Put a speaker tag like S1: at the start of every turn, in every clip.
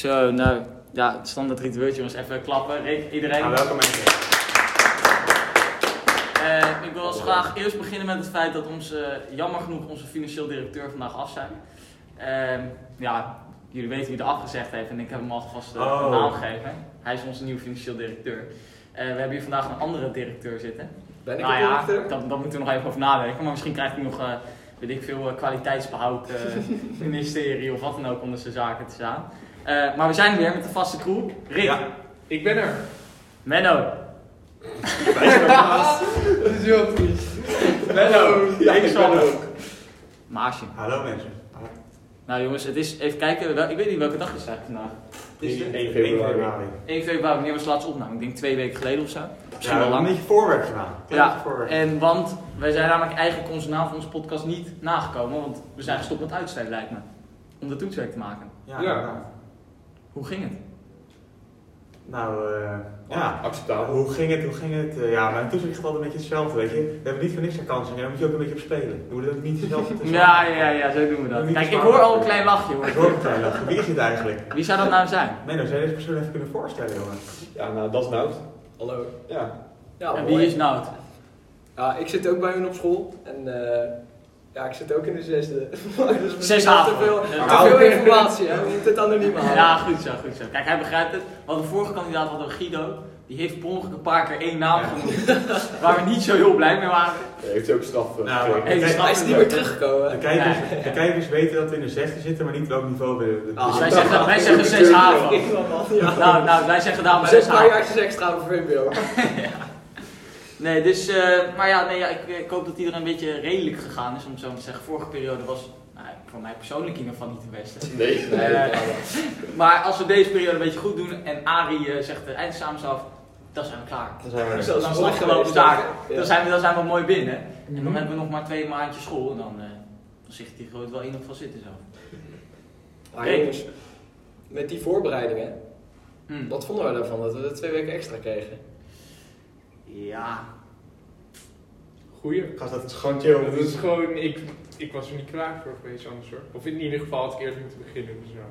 S1: Zo, nou, ja, standaard ritueeltje jongens, even klappen. Rick, iedereen.
S2: Nou, welkom mensen.
S1: Eh, ik wil als graag eerst beginnen met het feit dat onze, jammer genoeg, onze financieel directeur vandaag af zijn. Ehm, ja, jullie weten wie er afgezegd heeft en ik heb hem alvast uh,
S2: Oh.
S1: een naam gegeven. Hij is onze nieuwe financieel directeur. Eh, we hebben hier vandaag een andere directeur zitten.
S3: Ben ik
S1: nou
S3: een
S1: ja,
S3: directeur?
S1: daar daar moeten we nog even over nadenken. Maar misschien krijgt hij nog, eh, weet ik veel, eh, kwaliteitsbehoud, eh, ministerie of wat dan ook onder zijn zaken te staan. Eh, maar we zijn er weer met de vaste crew. Rick,
S2: Ja.
S4: Ik ben er.
S1: Menno,
S4: Dat is heel triest.
S1: Menno,
S3: Ja, ik er ook.
S1: Maasje.
S2: Hallo mensen.
S1: Nou jongens, het is, even kijken, wel- ik weet niet welke dag is het eigenlijk vandaag.
S3: Is het?
S2: 1
S3: februari.
S1: 1 februari, wanneer was de laatste opname? Ik denk twee weken geleden of zo. Misschien
S2: Ja,
S1: wel
S2: een
S1: lang.
S2: beetje voorwerk gedaan.
S1: Ja, en want wij zijn namelijk eigenlijk onze naam van onze podcast niet nagekomen, want we zijn gestopt met uitstellen lijkt me. Om de toetsweek te maken.
S2: Ja,
S4: Ja.
S1: Hoe ging het?
S2: Nou, eh ja.
S3: Acceptabel.
S2: Hoe ging het? Hoe ging het? Eh, ja, mijn toezicht gaat altijd een beetje hetzelfde, weet je. We hebben niet voor niks vakantie, en daar moet je ook een beetje op spelen. Je moet het ook niet zelf tussen.
S1: Ja, ja, ja, zo doen we dat. Kijk, ik hoor al een klein lachje hoor.
S2: Ik hoor het klein lachen. Wie is het eigenlijk?
S1: Wie zou dat nou zijn?
S2: Menno, zou je deze persoon even kunnen voorstellen, jongen?
S3: Ja, nou, dat is Nout. Hallo. Ja. Ja,
S1: en wie is Nout?
S3: Ja, ik zit ook bij hun op school. En eh, ja, ik zit ook in de zesde. dus
S1: Zes
S3: te veel,
S1: Ja.
S3: te veel informatie, hè. We moeten het anoniem houden.
S1: Ja, goed zo, goed zo. Kijk, hij begrijpt het. Want de vorige kandidaat hadden we Guido. Die heeft per ongeluk een paar keer één naam
S2: Ja.
S1: genoemd. Waar we niet zo heel blij mee waren.
S3: Hij heeft ook straf
S2: Nou,
S3: Hij is niet meer teruggekomen.
S2: De kijkers, de kijkers weten dat we in de zesde zitten, maar niet welk niveau we...
S3: Ah,
S1: Dus wij zeggen, wij zeggen 6 HAVO.
S3: Ja.
S1: Nou, nou, wij zeggen daarom
S3: Zes
S1: 6
S3: paar extra voor VMBO.
S1: Nee, dus, eh, maar ja, nee, ja ik, ik hoop dat iedereen een beetje redelijk gegaan is, om het zo te zeggen. Vorige periode was, nou, voor mij persoonlijk in ieder geval niet de beste.
S3: Nee, nee.
S1: Eh, Maar als we deze periode een beetje goed doen en Arie eh, zegt de eindexamens af, dan zijn we klaar.
S2: Dan zijn we er.
S1: Dan afgelopen
S3: ja.
S1: Dan, zijn we, dan zijn we mooi binnen. En dan
S4: Mhm.
S1: hebben we nog maar twee maandjes school en dan, eh, dan zit die groot wel in ieder geval zitten zo.
S3: Maar jongens, met die voorbereidingen,
S1: Hm.
S3: wat vonden wij daarvan dat we twee weken extra kregen?
S1: Ja,
S4: Goeie.
S2: Gast, dat is gewoon chill.
S4: Dat is gewoon, ik, ik was er niet klaar voor geweest anders hoor. Of in ieder geval had ik eerst moeten beginnen. Dus ja.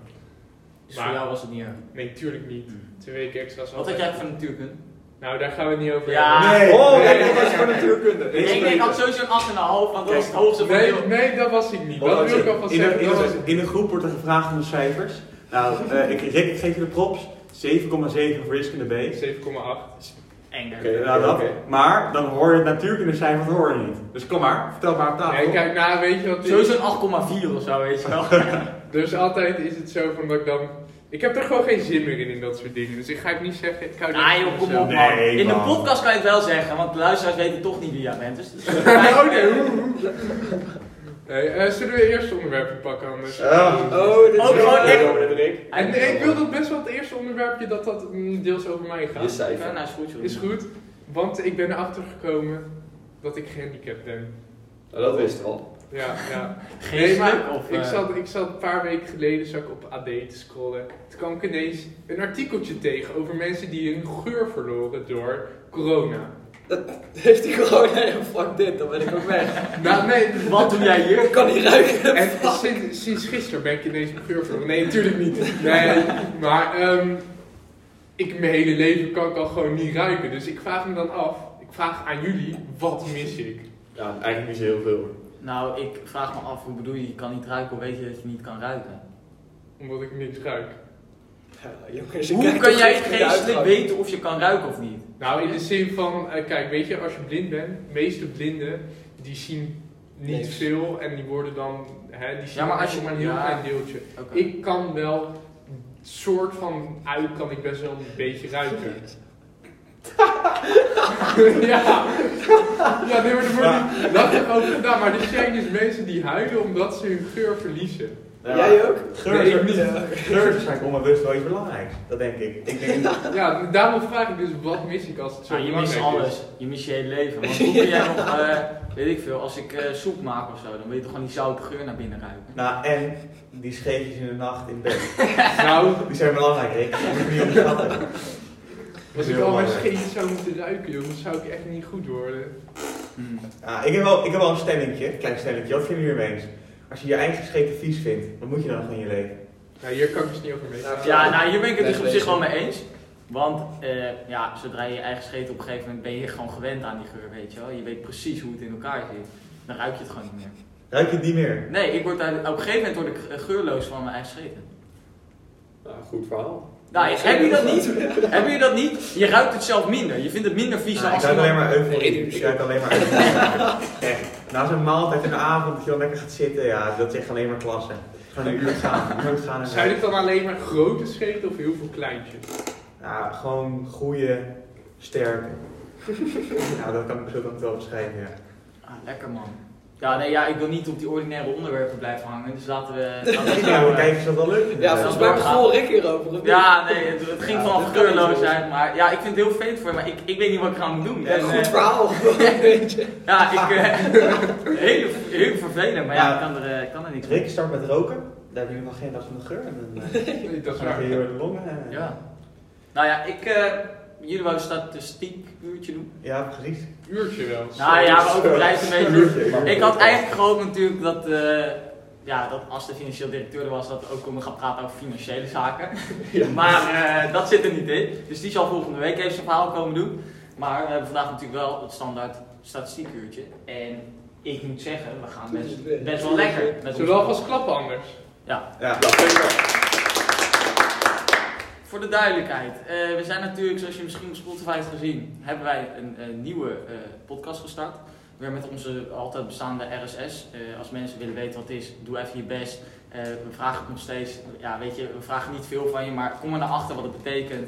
S1: dus
S4: Maar-
S1: voor jou was het niet erg.
S4: Nee, tuurlijk niet.
S1: Hm.
S4: Twee weken extra
S1: Wat had jij van natuurkunde?
S4: Nou, daar gaan we het niet over
S1: Ja.
S4: hebben.
S2: Nee.
S3: Oh,
S2: nee,
S3: nee,
S2: nee,
S3: dat was
S2: nee.
S3: gewoon natuurkunde.
S1: Ik denk, ik had sowieso een 8,5, want dat was het hoogste van
S4: Nee, nee, dat was ik niet.
S2: Wat
S4: Dat wil ik
S2: het?
S4: alvast
S2: in, de,
S4: zeggen.
S2: in, de, in de groep wordt er gevraagd om de cijfers. Nou, eh, ik, Rick, ik geef je de props. 7,7 voor wiskunde B.
S4: 7,8.
S1: Enger.
S3: Oké.
S2: Nou, dat.
S3: oké.
S2: Maar dan hoor je het natuurkunde cijfer, dat hoor je niet. Dus kom maar, vertel maar op tafel.
S4: Nee, kijk, nou, weet je wat het is?
S1: Sowieso een 8,4 of zo, weet je wel.
S4: Dus altijd is het zo van dat ik dan... Ik heb er gewoon geen zin meer in, in dat soort dingen. Dus ik ga het niet zeggen. Ik hou
S1: Ah
S4: niet
S1: joh,
S4: van
S1: kom op man.
S2: Nee,
S1: In de
S2: man.
S1: podcast kan je het wel zeggen, want de luisteraars weten toch niet wie jij bent. Dus,
S4: Oh, nee, hoe- Nee, eh, zullen we eerst onderwerpje pakken anders?
S2: Ja.
S3: Oh, dit is
S1: Ook gewoon echt-
S3: de Rick.
S4: En nee, ik wil dat best wel het eerste onderwerpje dat dat mm, deels over mij gaat.
S3: Je cijfer.
S1: Ja, nou is goed joh.
S4: Is goed, want ik ben erachter gekomen dat ik gehandicapt ben.
S3: Nou, dat wist ik al.
S4: Ja, ja.
S1: Geestelijk of...
S4: ik,
S1: eh,
S4: zat, ik zat een paar weken geleden zat ik op AD te scrollen. Toen kwam ik ineens een artikeltje tegen over mensen die hun geur verloren door corona.
S3: Heeft hij gewoon, ja, fuck dit, dan ben ik ook weg.
S4: Nou, nee.
S1: Wat doe jij hier?
S3: Ik kan niet ruiken.
S4: En sinds, sinds gisteren ben ik ineens mijn geur verloren. Nee, natuurlijk niet. Nee, maar ehm, ik mijn hele leven kan ik al gewoon niet ruiken. Dus ik vraag me dan af, ik vraag aan jullie, wat mis ik?
S3: Ja, eigenlijk niet zo heel veel.
S1: Nou, ik vraag me af, hoe bedoel je, je kan niet ruiken, hoe weet je dat je niet kan ruiken?
S4: Omdat ik niks ruik.
S3: Ja, jongens, ik
S1: Hoe kan jij
S3: de
S1: geestelijk weten of je kan ruiken of niet?
S4: Nou, in de zin van, eh, kijk, weet je, als je blind bent, de meeste blinden, die zien niet veel en die worden dan, hè, die zien
S1: Ja, maar als je-
S4: maar een heel
S1: ja.
S4: klein deeltje. Ik kan wel, soort van ui kan ik best wel een beetje ruiken. ja. ja, nee, maar er wordt niet, dat heb ik over gedaan, maar er zijn dus mensen die huilen omdat ze hun geur verliezen.
S2: Ja,
S3: Jij ook?
S2: Geur, is niet. Geur is waarschijnlijk onbewust wel iets belangrijks. Dat denk ik. Ik denk,
S4: Ja, daarom vraag ik dus, wat mis ik als het zo
S1: Nou, je mist alles.
S4: is?
S1: Je mist je hele leven. Want hoe kun jij nog, eh, weet ik veel, als ik eh, soep maak of zo, dan weet je toch gewoon die zoute geur naar binnen ruiken.
S2: nou, en die scheetjes in de nacht in bed.
S4: Nou,
S2: Die zijn belangrijk, Rick. Dat moet je niet onderschatten.
S4: als ik al mijn
S2: belangrijk.
S4: scheet zou moeten ruiken, jongens, zou ik echt niet goed worden.
S1: Hmm.
S2: Ja, ik, heb wel, ik heb wel een stellingje, een klein stellingje. Wat vinden jullie ermee eens? Als je je eigen scheten vies vindt, wat moet je dan van je leven?
S4: Nou, hier kan ik dus niet over mee.
S3: Nou,
S1: Ja, nou hier ben ik het dus op zich wel mee eens. Want eh, ja, zodra je je eigen scheet op een gegeven moment ben je gewoon gewend aan die geur, weet je wel. Je weet precies hoe het in elkaar zit. Dan ruik je het gewoon niet meer.
S2: Ruik je het niet meer?
S1: Nee, ik word daar, op een gegeven moment word ik eh, geurloos van mijn eigen scheten.
S5: Nou, goed verhaal.
S1: Nou, heb je dat niet? heb je dat niet? Je ruikt het zelf minder. Je vindt het minder vies
S2: Nou,
S1: dan
S2: ik
S1: als
S2: ruik alleen maar euforie.
S3: Nee,
S2: Ik ruik alleen maar euforie. Echt. Na zo'n maaltijd in de avond dat je dan lekker gaat zitten, ja, dat is echt alleen maar klasse. Gewoon een uur gaan, een uur gaan en
S4: Zijn het dan alleen maar grote scheten of heel veel kleintjes?
S2: Ja, gewoon goede, sterke. Ja, dat kan ik zo het wel beschrijven, ja.
S1: Ah, lekker man. Ja, nee, ja, ik wil niet op die ordinaire onderwerpen blijven hangen. Dus laten we... laten we
S2: Ja,
S1: nou,
S2: we kijken of dat wel leuk.
S3: Ja, volgens mij begon Rick hierover. of?
S1: Ja, nee, het, het ging
S3: Ja,
S1: vanaf geurloosheid, maar ja, ik vind het heel vervelend voor je, maar ik, ik weet niet wat ik aan moet doen.
S3: Ja,
S1: En,
S3: goed
S1: eh,
S3: verhaal. Weet je.
S1: ja, ik, eh, heel, heel vervelend, maar ja,
S2: Ja.
S1: ik kan er, eh, ik kan er niks mee.
S2: Rick start met roken, daar heb je nog geen last van de geur. En dan eh,
S4: Nee, dat is
S2: dan
S4: waar.
S2: ga je door de longen.
S1: Ja. Nou ja, ik, eh jullie wouden een statistiek uurtje doen.
S2: Ja, precies.
S4: Uurtje wel.
S1: Nou ja, we overdrijven een beetje.
S2: Uurtje, maar-
S1: Ik had eigenlijk gehoopt natuurlijk dat, eh, ja, dat als de financieel directeur er was, dat we ook konden gaan praten over financiële zaken. Maar eh, dat zit er niet in. Dus die zal volgende week even zijn verhaal komen doen. Maar we hebben vandaag natuurlijk wel het standaard statistiekuurtje. En ik moet zeggen, we gaan best, best wel lekker. Met
S4: Zullen we
S1: ons-
S4: alvast klappen anders?
S1: Ja,
S2: Ja.
S1: Voor de duidelijkheid. eh, we zijn natuurlijk, zoals je misschien op Spotify hebt gezien, hebben wij een, eh, nieuwe eh, podcast gestart. Weer met onze altijd bestaande RSS. Als mensen willen weten wat het is, doe even je best. We vragen het nog steeds, ja weet je, we vragen niet veel van je, maar kom er naar achter wat het betekent.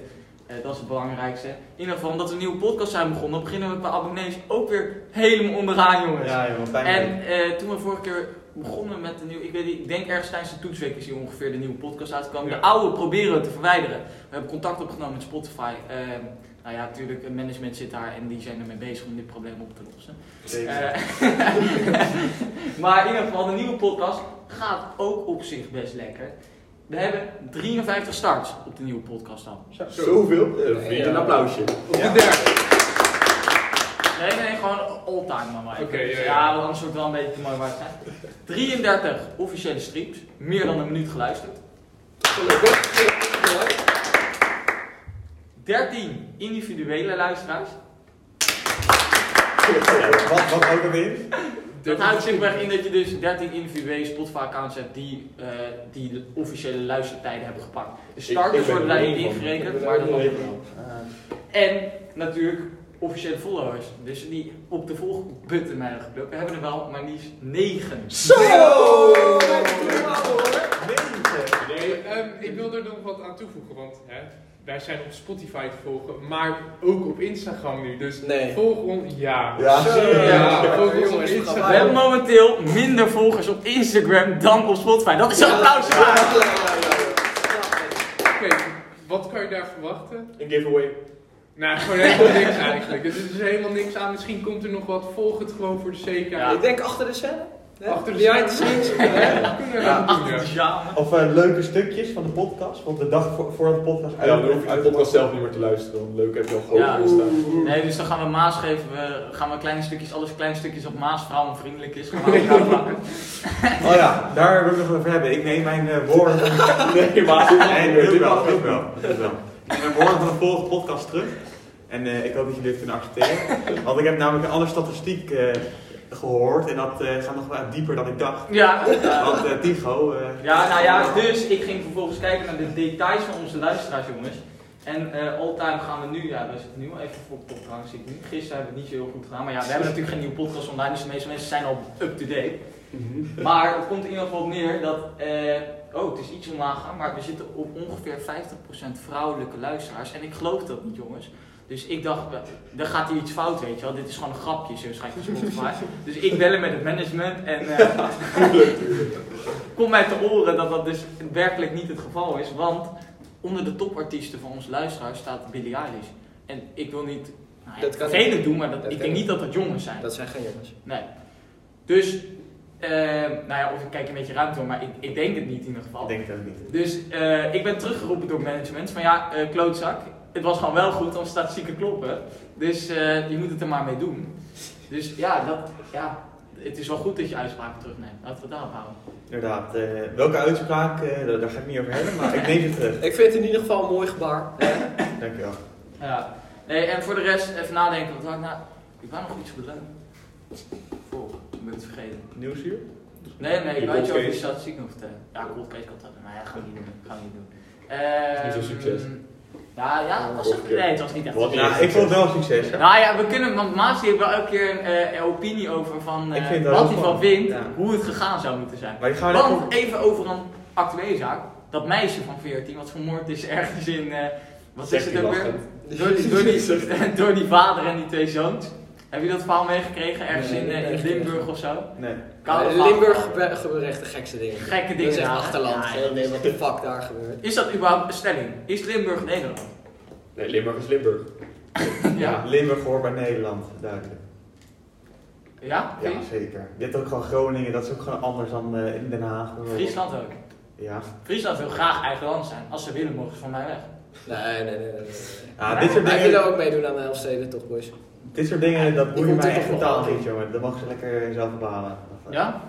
S1: Dat is het belangrijkste. In ieder geval, omdat we een nieuwe podcast zijn begonnen, beginnen we qua abonnees ook weer helemaal onderaan, jongens.
S2: Ja, joh.
S1: En toen we vorige keer begonnen met de nieuwe, ik weet niet, ik denk ergens tijdens de toetsweek is hier ongeveer de nieuwe podcast uitgekomen.
S4: Ja.
S1: De oude proberen we te verwijderen. We hebben contact opgenomen met Spotify. Ehm, nou ja, natuurlijk, het management zit daar en die zijn ermee bezig om dit probleem op te lossen. Eh, maar in ieder geval, de nieuwe podcast gaat ook op zich best lekker. We hebben 53 starts op de nieuwe podcast al.
S5: Zoveel? Verdient een applausje.
S4: Op de derde.
S1: Nee, nee, gewoon all-time maar. maar.
S4: Oké, ja,
S1: ja,
S4: ja.
S1: want anders wordt het wel een beetje te mooi waard zijn. 33 officiële streams, meer dan een minuut geluisterd.
S3: Gelukkig.
S1: 13 individuele luisteraars.
S2: Wat, wat ook alweer?
S1: Dat houdt simpelweg in dat je dus 13 individuele Spotify-accounts hebt die, eh, die de officiële luistertijden hebben gepakt. De starters worden daar niet ingerekend, maar dat mag wel. En natuurlijk officiële followers. Dus die op de volgbutton hebben geklukt. We hebben er wel maar liefst 9.
S3: Zo!
S4: Nee, ehm, ik wil er nog wat aan toevoegen, want hè, wij zijn op Spotify te volgen, maar ook op Instagram nu. Dus
S3: Nee.
S4: volg ons, ja.
S2: Ja.
S4: Ja,
S3: Ja,
S4: volg ons op
S3: jongens,
S1: We hebben momenteel minder volgers op Instagram dan op Spotify. Dat is een applaus
S3: Ja,
S1: waard.
S3: ja, ja, ja.
S4: Oké, wat kan je daar verwachten?
S5: Een giveaway.
S4: Nou, gewoon helemaal niks eigenlijk. Dus er is helemaal niks aan. Misschien komt er nog wat. Volg het gewoon voor de zekerheid.
S1: Ja.
S3: Ik denk achter de scène. hè?
S4: Achter de
S3: scenes.
S4: Ja, we
S1: Achter de.
S2: Of eh, leuke stukjes van de podcast, want de dag voor, voordat de podcast
S5: Ja, dan hoef je de podcast zelf niet meer te luisteren. want Leuk heb je al gehoord
S1: Ja.
S5: in staan.
S1: Nee, dus dan gaan we Maas geven. We gaan we kleine stukjes, alles kleine stukjes op Maas, vrouwenvriendelijk is. Gaan we aan elkaar plakken.
S2: Oh ja, daar wil ik nog over hebben. Ik neem mijn eh, woorden
S5: Nee, maar
S2: Nee, dat wel, dat wel. Ik neem mijn woorden van de vorige podcast terug. En eh, ik hoop dat jullie het kunnen accepteren. Want ik heb namelijk een andere statistiek eh, gehoord. En dat eh, gaat nog wel dieper dan ik dacht.
S1: Ja.
S2: Want eh Tigo... eh,
S1: Ja, nou ja, dus ik ging vervolgens kijken naar de details van onze luisteraars, jongens. En eh all-time gaan we nu, ja, we zitten nu al even voor op trouwens, zie ik nu. Gisteren hebben we het niet zo heel goed gedaan, maar ja, we hebben natuurlijk geen nieuwe podcast online, dus de meeste mensen zijn al up-to-date. Maar het komt in ieder geval op neer dat, eh, oh, het is iets omlaag gaan, maar we zitten op ongeveer 50% vrouwelijke luisteraars. En ik geloof dat niet, jongens. Dus ik dacht, er gaat hier iets fout, weet je wel. Dit is gewoon een grapje, zo waarschijnlijk Spotify. Dus ik bellen met het management en eh kom mij te oren dat dat dus werkelijk niet het geval is. Want onder de topartiesten van onze luisteraars staat Billie Eilish. En ik wil niet nou ja,
S3: Dat kan
S1: doen, maar dat,
S3: Dat
S1: ik denk niet dat dat jongens zijn.
S3: Dat zijn geen jongens.
S1: Nee. Dus, eh, nou ja, of ik kijk een beetje ruimte om, maar ik, ik denk het niet in ieder geval.
S2: Ik denk het niet.
S1: Dus eh, ik ben teruggeroepen door management van ja, eh, klootzak. Het was gewoon wel goed, want statistieken kloppen. Dus eh, je moet het er maar mee doen. Dus ja, dat, ja, het is wel goed dat je uitspraken terugneemt. Laten we het daarop houden.
S2: Inderdaad. eh, welke uitspraak, eh, daar, daar ga ik niet over hebben, maar ik neem ze terug.
S3: Ik vind het in ieder geval een mooi gebaar.
S2: Dankjewel.
S1: Ja. Nee, en voor de rest, even nadenken. Wat had ik nou... Ik wou nog iets belonen. Voor, ik ben het vergeten.
S2: Nieuwsuur?
S1: Nee, nee, ik wou iets over
S5: cold
S1: statistiek nog vertellen. Ja, cold case kan dat. Maar ja, we niet doen. Gaan we niet doen.
S5: Is niet zo'n
S1: Ehm,
S5: succes.
S1: Ja, ja, het was echt,
S5: ja.
S1: nee, het was niet echt.
S5: Wat.
S2: Nou, ik vond het wel een succes. hè.
S1: Nou ja, we kunnen, want Maas heeft wel elke keer een eh, opinie over van
S2: Ik
S1: eh,
S2: vind dat
S1: wat hij van vindt,
S2: Ja.
S1: hoe het gegaan zou moeten zijn.
S2: Maar ik ga
S1: Want even over een actuele zaak. Dat meisje van 14 wat vermoord is ergens in, eh, wat is
S5: Zegt
S1: het ook weer? Door die, door, die, door die vader en die twee zoons. Heb je dat verhaal meegekregen? Ergens
S3: Nee,
S1: in, eh,
S3: nee,
S1: in Limburg of zo?
S2: Nee.
S1: Koude.
S3: Limburg gebe- gebeuren echt de gekste dingen.
S1: Gekke
S3: Dat
S1: dingen
S3: is echt achterland.
S1: Ja,
S3: Geen idee wat de fuck daar gebeurt.
S1: Is dat überhaupt een stelling? Is Limburg Nederland?
S5: Nee, Limburg is Limburg.
S1: Ja.
S2: Limburg hoort bij Nederland, duidelijk.
S1: Ja?
S2: Ja, zeker. Je hebt ook gewoon Groningen, dat is ook gewoon anders dan eh, in Den Haag.
S1: Friesland ook.
S2: Ja.
S1: Friesland wil graag eigen land zijn. Als ze willen, mogen ze van mij weg.
S3: Nee, nee, nee. nee, nee.
S2: Ja, dit soort
S3: Wij
S2: dingen,
S3: willen ook meedoen aan de Elfsteden, toch boys?
S2: Dit soort dingen dat boeit mij echt
S3: toch
S2: totaal niet, jongen. Dat mogen ze lekker zelf bepalen.
S1: Ja?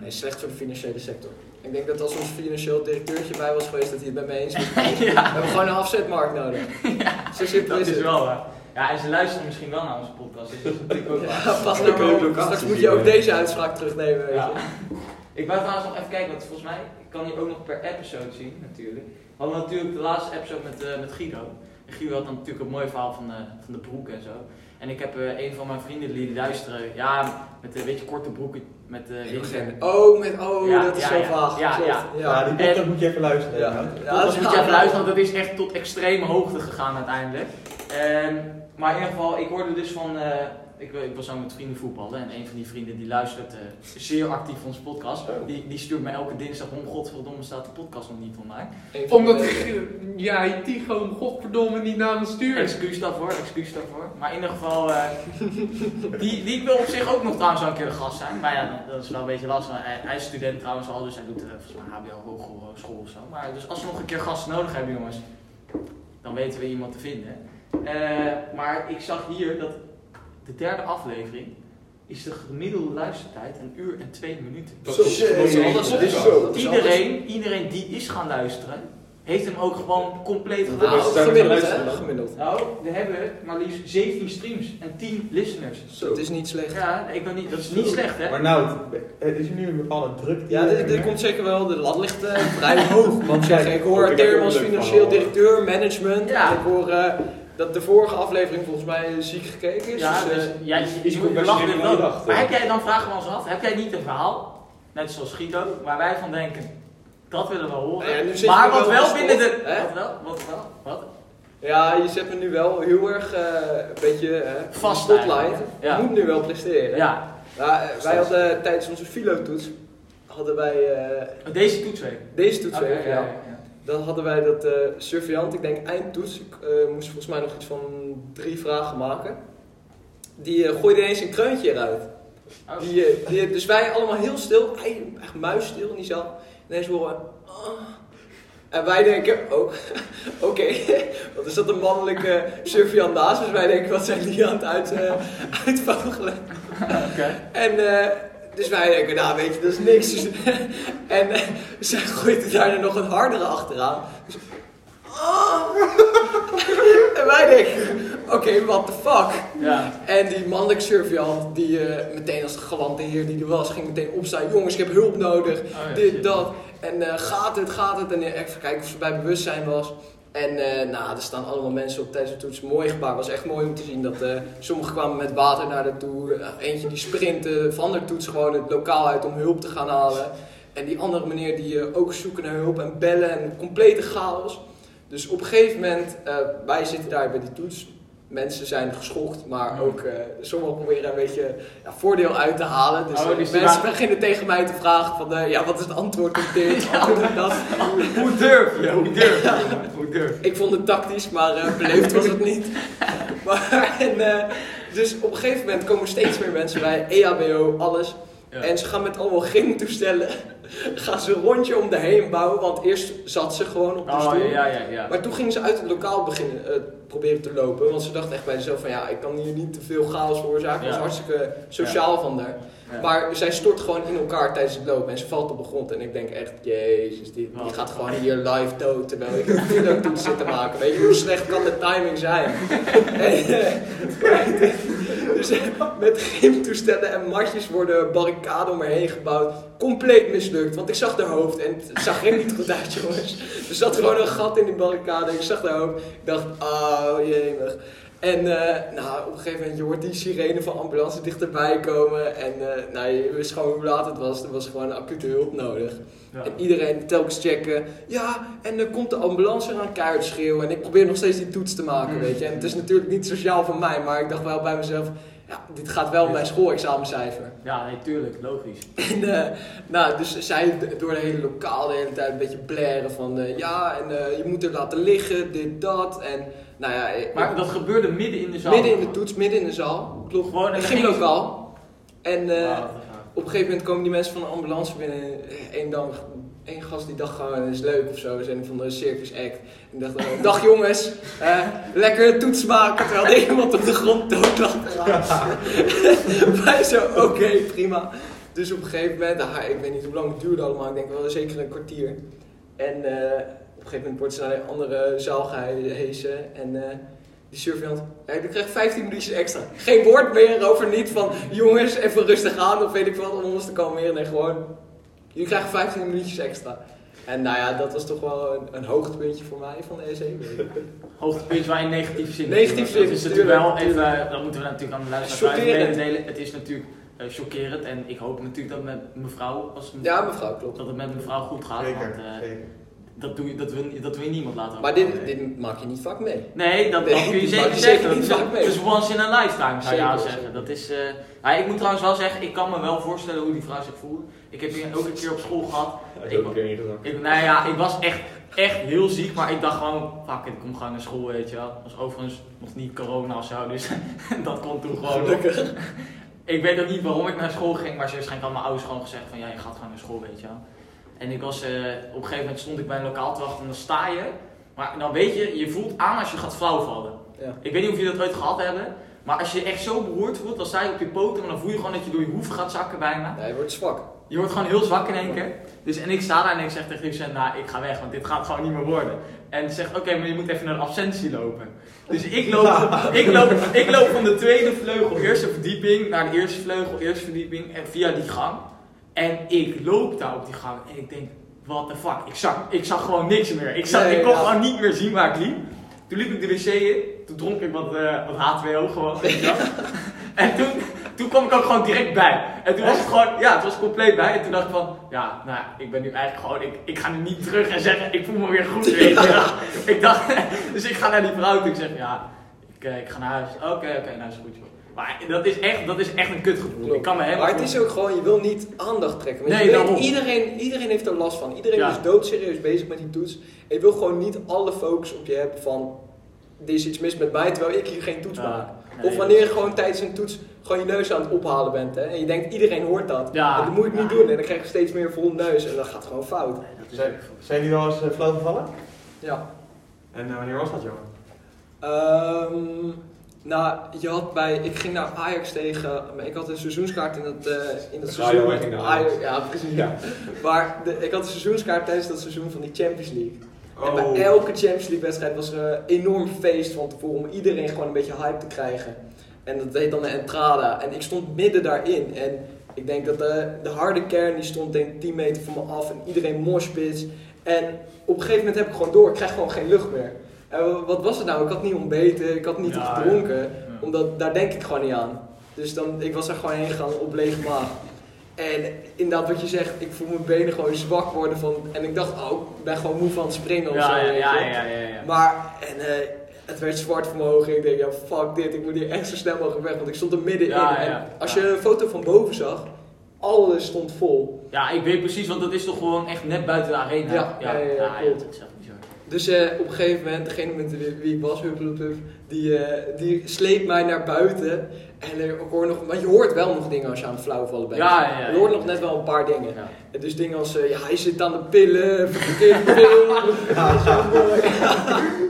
S3: Nee, slecht voor de financiële sector. Ik denk dat als ons financieel directeurtje bij was geweest, dat hij het met me eens was. We
S1: ja,
S3: hebben gewoon een afzetmarkt nodig. Zo simpel
S1: dat
S3: is
S1: wel waar. Ja, en ze luisteren misschien wel naar onze podcast, dus dat is natuurlijk ook.
S3: Ja, pas nou op.
S5: locatie
S3: Straks moet je ook deze uitspraak terugnemen, weet
S1: Ja.
S3: je.
S1: Ik wou trouwens nog even kijken, want volgens mij kan je ook nog per episode zien, natuurlijk. We hadden natuurlijk de laatste episode met, eh, met Guido. En Guido had dan natuurlijk een mooi verhaal van, de van de broek en zo. En ik heb eh, een van mijn vrienden die luisteren, ja, met een beetje korte broeken, met eh winter.
S3: Oh, met, oh
S1: Ja,
S3: dat is
S1: ja,
S3: zo
S1: ja.
S3: vaag.
S1: Ja,
S3: Klopt.
S1: ja.
S2: Ja, die podcast moet je even luisteren.
S3: Ja.
S1: Dat moet je even luisteren, want dat is echt tot extreme hoogte gegaan uiteindelijk. Ehm, maar in ieder geval, ik hoorde dus van, eh, ik, ik was zo met vrienden voetballen en een van die vrienden die luistert eh, zeer actief onze podcast.
S5: Oh.
S1: Die, die stuurt mij elke dinsdag om, godverdomme staat de podcast nog niet online.
S3: Een van
S4: Omdat jij Tigo hem godverdomme niet naar me stuurt.
S1: Excuus daarvoor, excuus daarvoor. Maar in ieder geval, eh, die, die wil op zich ook nog trouwens wel een keer de gast zijn. Maar ja, dat is wel een beetje lastig. Hij, hij is student trouwens al, dus hij doet eh, volgens mij HBO hogeschool of zo. Maar dus als we nog een keer gasten nodig hebben jongens, dan weten we iemand te vinden. Eh, maar ik zag hier dat de derde aflevering is de gemiddelde luistertijd een uur en twee minuten.
S5: Dat is
S3: dat alles. Dat
S1: Iedereen, iedereen die is gaan luisteren, heeft hem ook gewoon compleet
S3: Nou,
S1: geluisterd.
S5: is daar
S3: gemiddeld, hè?
S1: Nou, we hebben maar liefst 17 streams en 10 listeners.
S5: Zo.
S3: Het is niet slecht.
S1: Ja, ik ben niet, dat is niet slecht hè.
S2: Maar nou, eh, is nu een bepaalde druk?
S3: Ja, dit, dit komt zeker wel. De lat ligt eh, vrij hoog. Want zeg, ik hoor
S5: een leuk
S3: financieel directeur, management.
S1: Ja.
S3: En ik hoor eh, dat de vorige aflevering volgens mij ziek gekeken is.
S1: Ja,
S3: dus,
S1: dus
S3: eh,
S1: jij,
S5: is
S1: je, je ook.
S5: gedacht,
S1: Maar heb jij, dan vragen we ons af, heb jij niet een verhaal, net zoals Guido, waar wij van denken, dat willen we horen.
S3: ja,
S1: maar
S3: je
S1: wat
S3: wel
S1: wel binnen de...
S3: hè?
S1: Wat wel? Wat wel? Wat?
S3: ja, je zet me nu wel heel erg eh, een beetje
S1: Vast
S3: spotlight.
S1: Ja.
S3: Ik moet nu wel presteren.
S1: Ja,
S3: wij hadden tijdens onze filotoets hadden wij
S1: deze toetsweek.
S3: deze
S1: Oké,
S3: ja.
S1: ja, ja.
S3: Dan hadden wij dat eh surveillant, ik denk eindtoets, ik eh, moest volgens mij nog iets van drie vragen maken. Die eh, gooide ineens een kreuntje eruit.
S1: Oh,
S3: Die, die, dus wij allemaal heel stil, echt muisstil in die zaal. Ineens horen we, "Ah." En wij denken, oh, oké, want er zat een mannelijke surveillant naast, dus wij denken, wat zijn die aan het uit, uitvogelen? En dus wij denken, nou weet je, dat is niks. En eh, zij gooit er daarna nog een hardere achteraan. Dus, "Ah." en wij denken, oké, what the fuck.
S1: Ja.
S3: En die mannelijke surveillant, die eh, meteen als de galante heer die er was, ging meteen opstaan. Jongens, ik heb hulp nodig.
S1: Oh, ja,
S3: dit,
S1: shit.
S3: dat. En eh, gaat het, gaat het? En even kijken of ze bij bewustzijn was. En eh, nou, er staan allemaal mensen op tijdens de toets. Mooi gebaar. was echt mooi om te zien. Dat, eh, sommigen kwamen met water naar de toe. Eh, eentje die sprintte van de toets gewoon het lokaal uit om hulp te gaan halen. En die andere meneer die ook zoeken naar hulp en bellen. En complete chaos. Dus op een gegeven moment, wij zitten daar bij die toets. Mensen zijn geschokt, maar ook sommigen proberen een beetje ja, voordeel uit te halen. Dus,
S1: Oh, dus die
S3: mensen beginnen tegen mij te vragen van, ja, wat is het antwoord op dit.
S1: Hoe durf je? Hoe durf je? Durf je?
S3: Ik vond het tactisch, maar eh, beleefd was het niet. Maar, en, eh, dus op een gegeven moment komen steeds meer mensen bij, EHBO, alles.
S1: Ja.
S3: En ze gaan met allemaal gymtoestellen, gaan ze een rondje om de heen bouwen, want eerst zat ze gewoon op de
S1: Oh,
S3: stoel.
S1: ja, ja, ja.
S3: Maar toen gingen ze uit het lokaal beginnen eh, proberen te lopen. Want ze dachten echt bij zichzelf van ja, ik kan hier niet te veel chaos veroorzaken. Dat was hartstikke sociaal van daar.
S1: Ja.
S3: Maar zij stort gewoon in elkaar tijdens het lopen en ze valt op de grond. En ik denk echt, jezus, die, die gaat gewoon hier live dood terwijl ik een videotoets zit te maken. Weet je, hoe slecht kan de timing zijn? En, eh, dus met gymtoestellen en matjes worden barricade om me heen gebouwd. Compleet mislukt, want ik zag haar hoofd en het zag er niet goed uit, jongens. Er zat gewoon een gat in die barricade. Ik zag haar hoofd. Ik dacht, oh jemig. En eh, nou, op een gegeven moment, je hoort die sirene van ambulance dichterbij komen. En eh, nou, je wist gewoon hoe laat het was. Er was gewoon acute hulp nodig.
S1: Ja.
S3: En iedereen telkens checken. Ja, en dan komt de ambulance eraan keihard schreeuwen. En ik probeer nog steeds die toets te maken,
S1: Mm.
S3: weet je. En het is natuurlijk niet sociaal van mij, maar ik dacht wel bij mezelf... Ja, dit gaat wel mijn schoolexamencijfer.
S1: Ja, nee, tuurlijk, logisch.
S3: En eh, nou, dus zij door de hele lokaal de hele tijd een beetje blaren van... ja, en je moet er laten liggen, dit, dat. En nou ja, ik-
S1: Maar dat gebeurde midden in de zaal.
S3: midden in de toets, midden in de zaal. Klopt.
S1: Gewoon in
S3: Een gymlokaal. En eh,
S1: gaaf.
S3: op een gegeven moment komen die mensen van de ambulance binnen. Eén één gast die dacht gewoon, het is leuk of zo. We zijn van de circus act. En ik dacht, oh, dag jongens, eh, lekker toets maken. Terwijl er iemand op de grond dood lag. Wij zo, oké, prima. Dus op een gegeven moment, ah, ik weet niet hoe lang het duurde allemaal. Ik denk wel zeker een kwartier. En eh, een gegeven moment wordt ze naar een andere zaal gehezen. En eh, die surveillant, ja, ik krijg 15 minuutjes extra. Geen woord meer over niet van jongens, even rustig aan of weet ik wat om ons te kalmeren. Nee, gewoon, jullie krijgen 15 minuutjes extra. En nou ja, dat was toch wel een, een hoogtepuntje voor mij van de E EC.
S1: Hoogtepunt waar in negatieve zin.
S3: Negatief
S1: natuurlijk. Dat is
S3: zin,
S1: natuurlijk wel even, dat moeten we natuurlijk aan de luisteraars
S3: Chockerend.
S1: mededelen. Het is natuurlijk eh, chockerend en ik hoop natuurlijk dat met mevrouw, als
S3: Ja, mevrouw, klopt.
S1: dat het met mevrouw goed gaat.
S2: Zeker,
S1: Want eh,
S2: zeker.
S1: Dat, doe je, dat, wil, dat wil je niemand laten
S3: Maar dit, dit maak je niet vaak mee.
S1: Nee, dat,
S3: Nee,
S1: dat kun je zeker zeggen.
S3: niet vaak mee.
S1: Is once in a lifetime, zou je
S3: Zeker,
S1: zeggen.
S3: zeker.
S1: Dat is, eh, ja, ik moet trouwens wel zeggen, ik kan me wel voorstellen hoe die vrouw zich voelde. Ik heb hier ook een keer op school gehad.
S5: Een keer.
S1: Ik, nou ja, ik was echt, echt heel ziek, maar ik dacht gewoon, fuck it, ik kom gewoon naar school, weet je wel. Dat was overigens nog niet corona of zo, dus dat kon toen gewoon.
S3: Gelukkig.
S1: Ik weet ook niet waarom ik naar school ging, maar ze waarschijnlijk hadden mijn ouders gewoon gezegd van, ja, je gaat gewoon naar school, weet je wel. En ik was, eh, op een gegeven moment stond ik bij een lokaal te wachten en dan sta je. Maar dan weet je, je voelt aan als je gaat flauwvallen.
S3: Ja.
S1: Ik weet niet of jullie dat ooit gehad hebben, maar als je echt zo beroerd voelt, dan sta je op je poten, maar dan voel je gewoon dat je door je hoef gaat zakken bijna.
S3: Nee, je wordt zwak.
S1: Je wordt gewoon heel zwak in één keer. Dus, en ik sta daar en ik zeg tegen Lucien, nou ik ga weg, want dit gaat gewoon niet meer worden. En ze zegt, oké, maar je moet even naar de absentie lopen. Dus ik loop, ik, loop, ik loop van de tweede vleugel, eerste verdieping, naar de eerste vleugel, eerste verdieping, en via die gang. En ik loop daar op die gang en ik denk, what the fuck, ik zag, ik zag gewoon niks meer. Ik, zag,
S3: Nee,
S1: ik kon
S3: ja.
S1: gewoon niet meer zien waar ik liep. Toen liep ik de wc in, toen dronk ik wat, eh, wat H2O gewoon. En toen, toen kwam ik ook gewoon direct bij. En toen was het gewoon, ja, het was compleet bij. En toen dacht ik van, ja, nou, ik ben nu eigenlijk gewoon, ik, ik ga nu niet terug en zeggen, ik voel me weer goed, weet je. Ik dacht, dus ik ga naar die vrouw toe. Ik zeg, ja, ik, eh, ik ga naar huis. Oké, oké, nou is goed. joh. Maar dat is echt, dat is echt een kutgevoel. Ik kan me helemaal
S3: Maar het is ook gewoon, je wil niet aandacht trekken. Want
S1: Nee,
S3: je weet, iedereen, iedereen heeft er last van. Iedereen
S1: Ja.
S3: is doodserieus bezig met die toets. En je wil gewoon niet alle focus op je hebben van, er is iets mis met mij terwijl ik hier geen toets
S1: Ja,
S3: maak.
S1: nee,
S3: of wanneer je gewoon tijdens een toets gewoon je neus aan het ophalen bent. Hè? En je denkt, iedereen hoort dat.
S1: Ja.
S3: En dat moet ik niet doen. En dan krijg je steeds meer vol neus. En dat gaat gewoon fout.
S1: Nee, dat is
S2: Zijn, zijn jullie wel eens uh, flauw gevallen?
S3: Ja.
S2: En eh, wanneer was dat, jongen?
S3: Ehm, nou, je had bij, ik ging naar Ajax tegen, ik had een seizoenskaart in dat, eh, in dat seizoen.
S5: naar Ajax.
S3: Ja, precies.
S5: Ja.
S3: Maar de, ik had een seizoenskaart tijdens dat seizoen van die Champions League. En
S2: Oh.
S3: bij elke Champions League wedstrijd was er een enorm feest van tevoren om iedereen gewoon een beetje hype te krijgen. En dat deed dan de Entrada. En ik stond midden daarin. En ik denk dat de, de harde kern die stond denk ik 10 meter van me af en iedereen moshpits. En op een gegeven moment heb ik gewoon door, ik krijg gewoon geen lucht meer. En wat was het nou? Ik had niet ontbeten, ik had niet
S1: Ja,
S3: gedronken.
S1: Ja.
S3: Omdat daar denk ik gewoon niet aan. Dus dan, ik was er gewoon heen gegaan op lege maag. En inderdaad wat je zegt, ik voel mijn benen gewoon zwak worden van... En ik dacht, oh, ik ben gewoon moe van het springen of
S1: Ja,
S3: zo.
S1: ja, ja, ja.
S3: Maar, en eh, het werd zwart voor mijn ogen. Ik denk, ja, fuck dit, ik moet hier echt zo snel mogelijk weg. Want ik stond er middenin. En als je een foto van boven zag, alles stond vol.
S1: Ja, ik weet precies, want dat is toch gewoon echt net buiten de arena.
S3: Ja, ja, ja, ja. Dus eh, op een gegeven moment, degene met wie wie ik was, die, eh, die sleept mij naar buiten. En ik hoor nog, want je hoort wel nog dingen als je aan het flauwvallen bent.
S1: Ja, ja, ja.
S3: Je hoort nog net wel een paar dingen.
S1: Ja.
S3: En Dus dingen als, eh, ja, hij zit aan de pillen, verkeerde pil.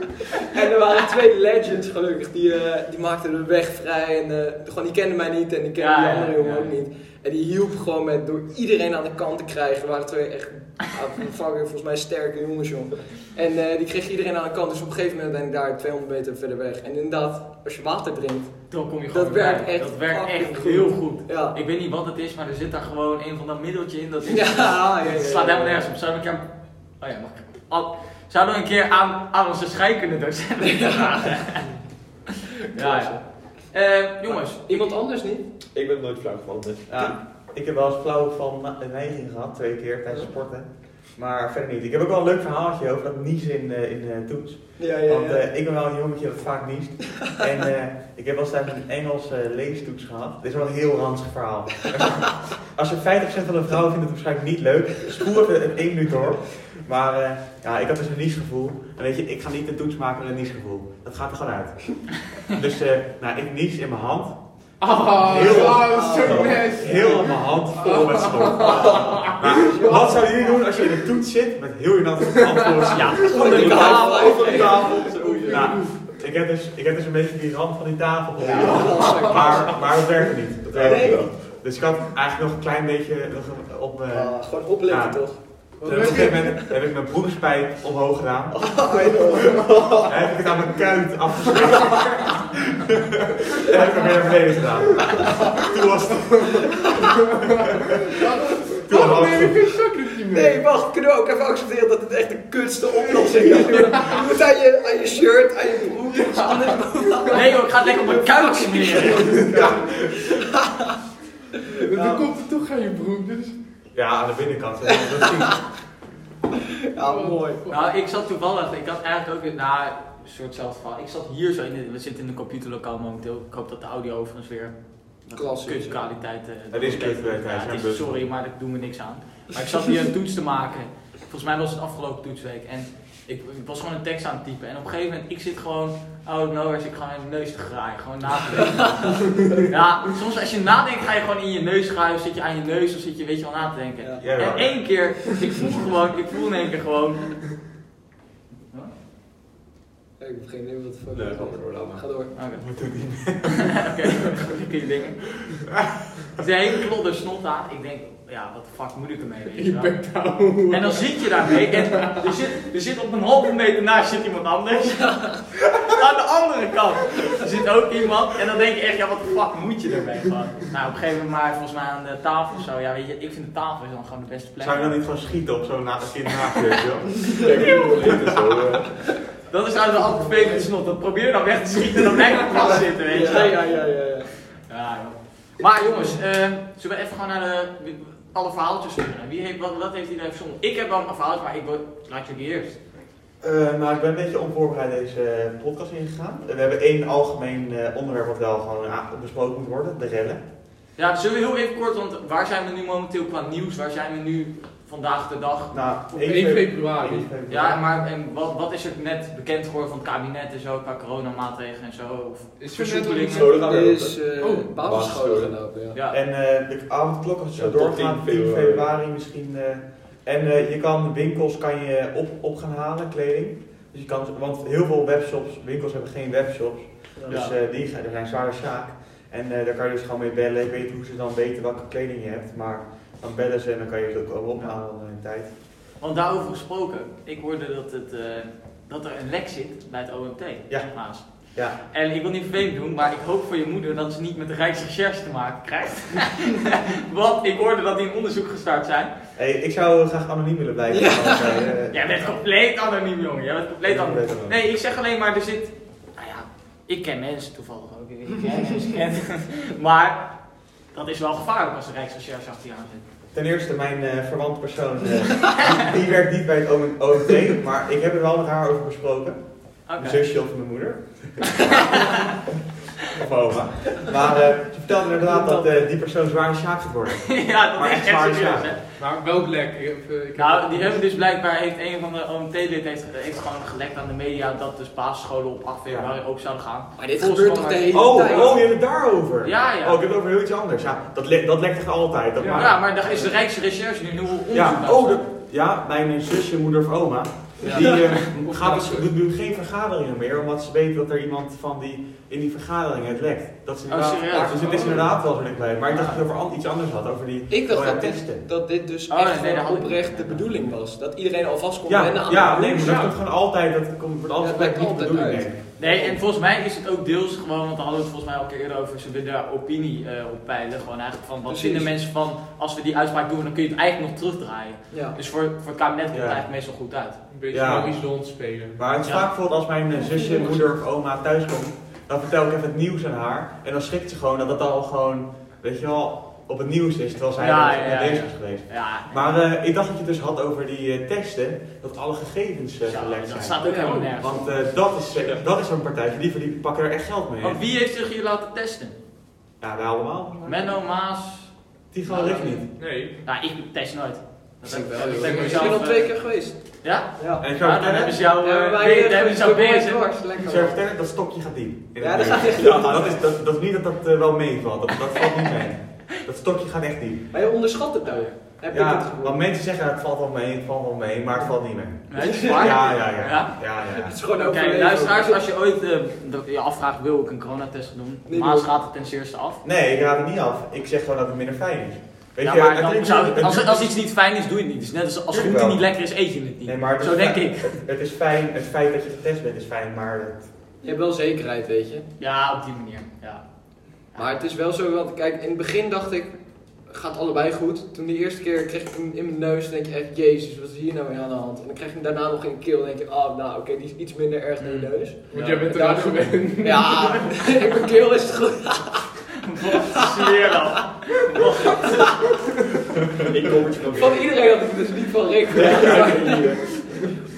S3: En er waren twee legends gelukkig, die, eh, die maakten de weg vrij. En eh, gewoon, die kenden mij niet en die kenden
S1: Ja,
S3: die
S1: ja,
S3: andere
S1: ja,
S3: jongen
S1: ja.
S3: ook niet. En die hielp gewoon met door iedereen aan de kant te krijgen. Er waren twee echt ah, fucking, volgens mij sterke jongens, joh. En eh, die kreeg iedereen aan de kant. Dus op een gegeven moment ben ik daar 200 meter verder weg. En inderdaad, als je water drinkt,
S1: Dan kom je gewoon
S3: Dat werkt echt
S1: Dat werkt echt
S3: goed.
S1: heel goed.
S3: ja.
S1: Ik weet niet wat het is, maar er zit daar gewoon een van dat middeltje in. Dat is,
S3: Ja, ja, ja,
S1: het slaat
S3: ja,
S1: helemaal
S3: ja.
S1: nergens op. Een keer... Oh ja, mag ik... Al- Zouden we een keer aan, aan onze scheikunde docent vragen? Ja, ja. Eh, jongens,
S3: Iemand anders niet?
S5: Ik ben nooit flauw gevallen, dus.
S2: Ja, ik heb wel eens flauw van een neiging gehad, twee keer tijdens sporten. Maar verder niet. Ik heb ook wel een leuk verhaaltje over dat niezen in, eh, in eh, toets.
S3: Ja, ja,
S2: Want
S3: ja.
S2: ik ben wel een jongetje dat vaak niest. En eh, ik heb wel eens tijdens een Engelse leestoets gehad. Dit is wel een heel ranzig verhaal. Als je 50% van de vrouwen vindt het waarschijnlijk niet leuk, spoel even een 1 minuut door. Maar eh, ja, ik had dus een niesgevoel. En weet je, ik ga niet een toets maken met een niesgevoel. Dat gaat er gewoon uit. Dus eh, nou, ik nies in mijn hand.
S4: Oh,
S2: Heel-
S4: oh.
S2: Heel aan mijn hand vol met snot. Nou, wat zouden jullie doen als je in een toets zit met heel je hand vol met snot?
S1: ja,
S3: Onder de tafel.
S2: Over de tafel. Nou, ik heb, dus, ik heb dus een beetje die rand van die tafel. Maar, maar dat werkte niet. Dat werkte
S3: Nee.
S2: niet. Dus ik had eigenlijk nog een klein beetje nog op... eh
S3: Ah, gewoon opletten
S2: Ja.
S3: toch?
S2: Op een gegeven moment heb ik mijn broekspijp omhoog gedaan.
S3: Oh, weet je wel.
S2: En heb ik het aan mijn kuit afgeschreven. en heb ik hem weer naar beneden gedaan. Toen was het... Toen was het
S4: een zakdoekje mee?
S3: Nee, wacht, kunnen we ook even accepteren dat het echt de kutste oplossing is? Je moet aan je, aan je shirt, aan je broek, iets anders bovenaan.
S1: Nee joh, ik ga het lekker op mijn kuit smeren.
S4: Dan komt het toch aan je broek, dus...
S2: Ja, aan de binnenkant.
S3: Ja, mooi.
S1: Nou, ik zat toevallig, ik had eigenlijk ook, nou, een soort verhaal. Ik zat hier zo in, de, we zitten in een computerlokaal momenteel. Ik hoop dat de audio overigens weer
S3: Klasse.
S1: kutkwaliteit eh,
S2: Het is kutkwaliteit,
S1: Ja. Sorry, maar daar doen we niks aan. Maar ik zat hier een toets te maken. Volgens mij was het afgelopen toetsweek. En ik, ik was gewoon een tekst aan het typen. En op een gegeven moment, ik zit gewoon, out of nowhere, zit ik gewoon in mijn neus te graaien. Gewoon na te denken. ja, soms als je nadenkt, ga je gewoon in je neus graaien. Of zit je aan je neus, of zit je, weet je wel, na te denken.
S3: Ja.
S1: En één keer, ik voel gewoon, ik voel in één keer gewoon.
S3: Ik heb geen idee wat voor.
S5: Nee, ga door, laat maar.
S3: Ga door.
S1: Oké,
S2: Moet doen die.
S1: oké, dingen. Het is een hele klodder snot aan. Ik denk, ja, wat de fuck moet ik ermee, weet je wel? En dan zit je daarmee en er zit, er zit op een halve meter naast zit iemand anders. Aan de andere kant zit ook iemand en dan denk je echt, ja wat de fuck moet je ermee gewoon. Nou op een gegeven moment maar volgens mij aan de tafel of zo, ja weet je, ik vind de tafel is dan gewoon de beste plek.
S2: Zou je dan niet gewoon schieten op zo'n kind naast je, weet je wel?
S5: Kijk, dit is zo.
S1: Dat is nou de altijd vervelende snot, dat probeer je dan weg te schieten en dan blijf je vast zitten, weet je
S3: Ja, ja, ja, ja. ja.
S1: Maar jongens, eh, zullen we even gewoon naar de, alle verhaaltjes doen? Wie heeft, wat, wat heeft iedereen verzonnen? Ik heb wel een verhaaltje, maar ik wil, laat jullie eerst.
S2: Eh, nou, ik ben een beetje onvoorbereid deze eh, podcast ingegaan. We hebben één algemeen eh, onderwerp wat wel gewoon besproken moet worden, de rellen.
S1: Ja, zullen we heel even kort, want waar zijn we nu momenteel qua nieuws? Waar zijn we nu vandaag de dag?
S2: Nou,
S4: Op 1 februari.
S2: 1 februari.
S1: Ja, maar en wat, wat is er net bekend geworden van het kabinet en zo, qua coronamaatregelen en zo? Of
S4: Is er net
S1: versoepelingen?
S5: Gaan
S3: Er
S5: weer
S3: is eh
S4: Oh,
S3: basisscholen gelopen, ja.
S1: Ja,
S2: En eh, de avondklok, als zo
S5: Ja, tot
S2: doorgaat,
S5: 10
S2: 10
S5: februari.
S2: februari misschien. eh, en eh, je kan de winkels kan je op, op gaan halen, kleding. Dus je kan, want heel veel webshops, winkels hebben geen webshops. Dus
S1: Ja.
S2: eh, die gaan- er zijn zware zaak. En eh, daar kan je dus gewoon mee bellen. Ik weet niet hoe ze dan weten welke kleding je hebt, maar dan bellen ze en dan kan je het ook ophalen in tijd.
S1: want daarover gesproken, ik hoorde dat, het, eh, dat er een lek zit bij het OMT.
S2: Ja.
S1: Maas.
S2: Ja,
S1: En ik wil niet vervelend doen, maar ik hoop voor je moeder dat ze niet met de Rijksrecherche te maken krijgt. Want ik hoorde dat die een onderzoek gestart zijn.
S2: hey, ik zou graag anoniem willen blijven.
S3: Ja.
S1: Jij bent compleet anoniem, jongen. Jij bent compleet anoniem. Nee, ik zeg alleen maar, er zit. Nou ja, ik ken mensen toevallig ook. Ik weet niet of jij mensen kent. Maar dat is wel gevaarlijk als de Rijksrecherche achter je aan zit.
S2: Ten eerste, mijn eh verwante persoon, eh, die, werkt niet bij het OMT, maar ik heb er wel met haar over besproken.
S1: Oké.
S2: Mijn zusje of mijn moeder. of oma. Maar eh, ze vertelde inderdaad dat eh, die persoon zwaar sjaak gaat worden.
S1: ja, dat
S2: Maar
S1: is
S2: echt zwaar,
S1: serieus,
S2: ja.
S1: hè.
S4: Maar welk lek? Eh,
S1: Nou, die hebben dus blijkbaar, heeft een van de OMT-lid heeft, heeft gewoon gelekt aan de media dat dus basisscholen op 8 februari ook zouden gaan.
S3: Maar dit
S1: Volgens
S3: gebeurt toch de hele
S2: Oh,
S3: tijd?
S2: oh, je hebt het daarover.
S1: Ja, ja.
S2: Oh, ik heb het over heel iets anders. Ja, dat, le dat lekt echt altijd. Dat
S1: Ja, maar daar is de Rijksrecherche nu nieuw onderzoek
S2: ja, oh, ja, mijn zusje, moeder of oma.
S1: Ja.
S2: Die, eh, Gaat dus, doen geen vergaderingen meer, omdat ze weten dat er iemand van die in die vergaderingen het lekt. Dat is inderdaad,
S1: serieus?
S2: dus het is inderdaad wel zo dichtbij. Maar ik dacht dat je over an- iets anders had, over die
S3: Ik dacht
S2: oh
S3: dat,
S2: testen.
S3: dat dit dus
S1: Oh,
S3: echt
S1: nee, nee,
S3: oprecht de bedoeling was. Dat iedereen alvast kon
S2: Ja,
S3: wennen aan
S2: ja,
S3: de
S2: nee, maar dat komt gewoon altijd, dat komt, wordt altijd
S3: lijkt
S2: niet
S3: altijd
S2: bedoeling.
S3: uit.
S2: nee.
S1: Nee, en volgens mij is het ook deels gewoon, want daar hadden we het volgens mij al een keer eerder over, ze willen daar opinie eh, op peilen. Gewoon eigenlijk van, wat vinden mensen van, als we die uitspraak doen, dan kun je het eigenlijk nog terugdraaien.
S3: Ja.
S1: Dus voor, voor het kabinet komt het eigenlijk meestal goed uit.
S4: Een beetje
S2: Ja.
S4: Maurice de hond spelen.
S2: Maar het is
S1: Ja.
S2: vaak bijvoorbeeld als mijn zusje, moeder of oma thuis komt, dan vertel ik even het nieuws aan haar. En dan schrikt ze gewoon dat dat al gewoon, weet je wel, op het nieuws is, terwijl zij
S1: Ja,
S2: er
S1: ja, ja,
S2: bezig is geweest.
S1: Ja,
S2: Maar eh, ik dacht dat je het dus had over die eh, testen, dat alle gegevens eh,
S1: ja,
S2: gelekt
S1: dat
S2: zijn.
S1: staat ook helemaal nergens.
S2: Want eh, dat is, eh, dat is zo'n partijtje, die, die pakken er echt geld mee.
S1: Want wie heeft zich hier laten testen?
S2: Ja, wij allemaal.
S1: Menno, Maas?
S2: Die gewoon Rick niet.
S4: Nee.
S1: Nou, ik test nooit.
S3: Dat ik wel.
S1: ik
S3: ben al
S1: eh,
S3: twee keer geweest.
S1: Ja?
S3: Ja.
S2: En ik
S1: Ja,
S2: zou
S1: dan
S2: vertellen,
S1: hebben ze jou, eh, hebben ze jou
S2: vertellen, dat stokje gaat diep.
S3: Ja, dat gaat echt diep.
S2: dat, is, dat, niet dat dat eh, wel meevalt, dat, valt niet mee. Dat stokje gaat echt diep.
S3: Maar je onderschat het nou. Heb je het
S2: Ja, want mensen zeggen het valt wel mee, het valt wel mee, maar het valt niet mee.
S1: Nee, het is
S2: Ja, ja, ja.
S1: Ja?
S2: ja, ja, ja.
S3: Het is gewoon
S1: Oké,
S3: overleven.
S1: luisteraars, als je ooit eh, je afvraagt, wil ik een coronatest doen?
S3: Nee,
S1: Maas gaat het ten eerste af.
S2: Nee, ik raad het niet af. Ik zeg gewoon dat het minder fijn is. Weet
S1: ja,
S2: je,
S1: maar
S2: het
S1: dan
S2: is-
S1: zou,
S2: het
S1: als, als iets niet fijn is, doe je het niet. Dus net als als groente niet lekker is, eet je het niet.
S2: Nee, maar het is
S1: Zo denk
S2: fijn-
S1: ik.
S2: Het, het is fijn, het feit dat je getest bent is fijn, maar het,
S3: Je hebt wel zekerheid, weet je.
S1: Ja, op die manier. Ja.
S3: Maar het is wel zo, want kijk, in het begin dacht ik, gaat allebei goed. Toen die eerste keer kreeg ik hem in mijn neus, dan denk je echt, jezus, wat is hier nou weer aan de hand? En dan krijg je hem daarna nog in de keel, dan denk je, oh, nou oké, die is iets minder erg dan je neus.
S4: Want
S1: Ja.
S4: jij bent eraan
S3: Ja.
S4: gewend.
S3: Ja, in mijn keel is het goed.
S1: Wat dan?
S5: Ik kom het nog
S3: Van iedereen had ik het dus niet van Rick.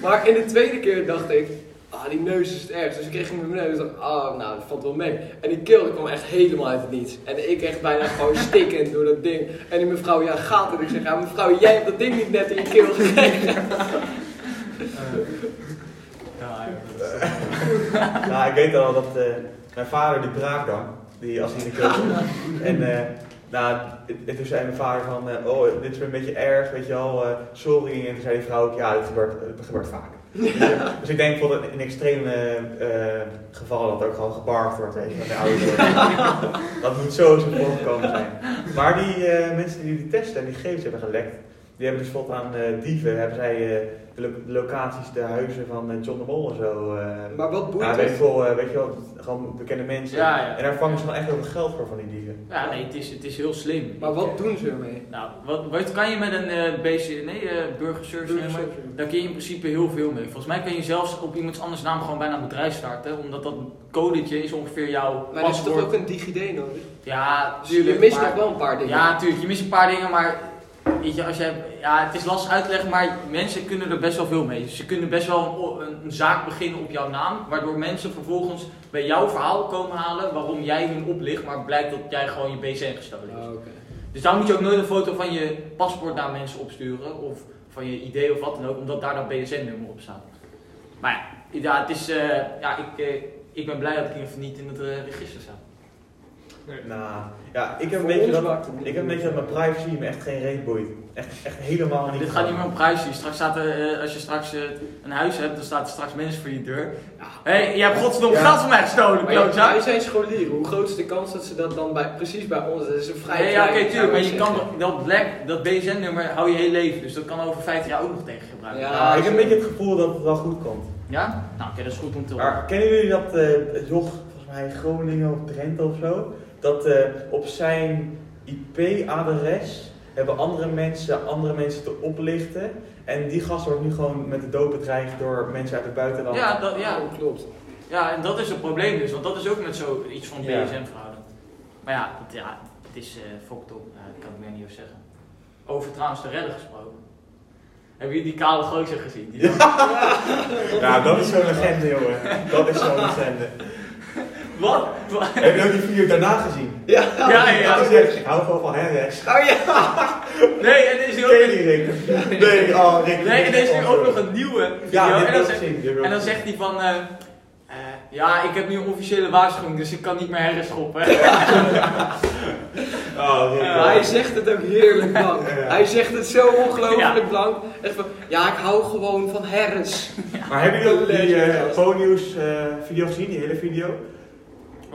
S3: Maar in de tweede keer dacht ik, ah, die neus is het ergst. Dus ik kreeg hem in mijn neus en dacht, ah, nou, dat valt wel mee. En die keel kwam echt helemaal uit het niets. En ik echt bijna gewoon stikkend door dat ding. En die mevrouw, ja, gaat het? Ik zeg, ja, mevrouw, jij hebt dat ding niet net in je keel gekregen.
S1: Ja, joh.
S2: Nou, ik weet al dat eh, mijn vader die braak dan, die als hij in de keuken En eh, nou, het- het- toen zei mijn vader van, eh, oh, dit is een beetje erg, weet je wel, eh, sorry. En toen zei die vrouw ook, ja, het gebeurt, het gebeurt vaak. Dus ik denk bijvoorbeeld in extreme eh, gevallen dat ook gewoon gebargd wordt, met de ouders. dat moet zo zo voorgekomen zijn. Maar die mensen die die testen en die gegevens hebben gelekt, die hebben dus bijvoorbeeld aan eh, dieven, hebben zij eh, de, lo- de locaties, de huizen van eh, John de Mol en zo. eh,
S3: Maar wat boeit
S2: ja, weet je,
S3: het?
S2: wel, weet je wel, gewoon bekende mensen.
S1: Ja, ja.
S2: En daar vangen ze dan echt heel veel geld voor van die dieven.
S1: Ja, nee, het is, het is heel slim.
S3: Maar wat doen ze ermee?
S1: Nou, wat, wat kan je met een eh BC, nee, eh burgerservice nummer? Daar kun je in principe heel veel mee. Volgens mij kan je zelfs op iemands anders naam gewoon bijna een bedrijf starten. Omdat dat codetje is ongeveer jouw
S3: Maar er is toch ook een DigiD nodig?
S1: Ja,
S3: Dus je
S1: tuurlijk.
S3: mist
S1: maar-
S3: nog wel een paar dingen.
S1: Ja, natuurlijk. Je mist een paar dingen, maar weet je, als je, ja, het is lastig uit te leggen, maar mensen kunnen er best wel veel mee. Ze kunnen best wel een, een zaak beginnen op jouw naam, waardoor mensen vervolgens bij jouw verhaal komen halen waarom jij hun oplicht, maar blijkt dat jij gewoon je BCN gestolen is.
S3: Oh, oké.
S1: Dus daar moet je ook nooit een foto van je paspoort naar mensen opsturen, of van je ID of wat dan ook, omdat daar dan BSN-nummer op staat. Maar ja, ja het is, eh, ja ik, eh, ik ben blij dat ik in ieder geval niet in het eh, register sta.
S2: Nou, ja, ik heb een beetje dat, ik heb een beetje dat mijn privacy me echt geen reet boeit. Echt, echt helemaal niet.
S1: Dit gaat niet meer om prijsje. Straks staat er, eh, als je straks eh, een huis hebt, dan staat er straks mensen voor je deur. Hé, hey, je hebt godverdomme
S2: Ja.
S1: geld van mij gestolen, klootzak.
S3: wij zijn scholieren. Hoe groot is de kans dat ze dat dan bij, precies bij ons... Dat is een vrij
S1: Nee, ja, oké, tuurlijk, maar je kan dat- dat black, dat BSN-nummer hou je heel leven, dus dat kan over 50 jaar ook nog tegen gebruiken.
S3: Ja.
S2: Ja, ik heb een beetje het gevoel dat het wel goed komt.
S1: Ja? Nou, oké, dat is goed om te horen.
S2: Maar kennen jullie dat eh joch, volgens mij Groningen of Drenthe of zo, dat eh, op zijn IP-adres hebben andere mensen andere mensen te oplichten. En die gast wordt nu gewoon met de dood bedreigd door mensen uit het buitenland.
S1: Ja, dat, ja.
S3: Oh, klopt.
S1: ja, en dat is het probleem dus, want dat is ook met zoiets van
S2: Ja.
S1: BSN-fraude. Maar ja, dat, ja, het is eh fucked up, ja, dat kan ik meer niet over zeggen. Over trouwens de redder gesproken. Hebben jullie die kale gozer gezien? Die
S2: Ja, dat is zo'n legende, jongen. Dat is zo'n legende.
S1: Wat? Wat?
S2: Heb je ook die video daarna gezien?
S3: Ja.
S1: Ja, ja, ja.
S2: Dat is echt, ik hou gewoon van Henrex.
S3: Oh ja.
S1: Nee, en er is nu ook
S2: Ken je
S1: een,
S2: die, Rick? Nee, oh, Rick.
S1: nee, en er is nu ook nog een nieuwe video.
S2: Ja,
S1: en, dan zegt, en dan zegt hij van... eh, eh, ja, ik heb nu een officiële waarschuwing, dus ik kan niet meer herreschoppen.
S2: Oh,
S3: hij zegt het ook heerlijk blank.
S2: Ja.
S3: Hij zegt het zo ongelooflijk
S1: Ja.
S3: blank. Echt van, ja, ik hou gewoon van Harris.
S2: Maar hebben jullie ook die eh eh, video gezien, die hele video?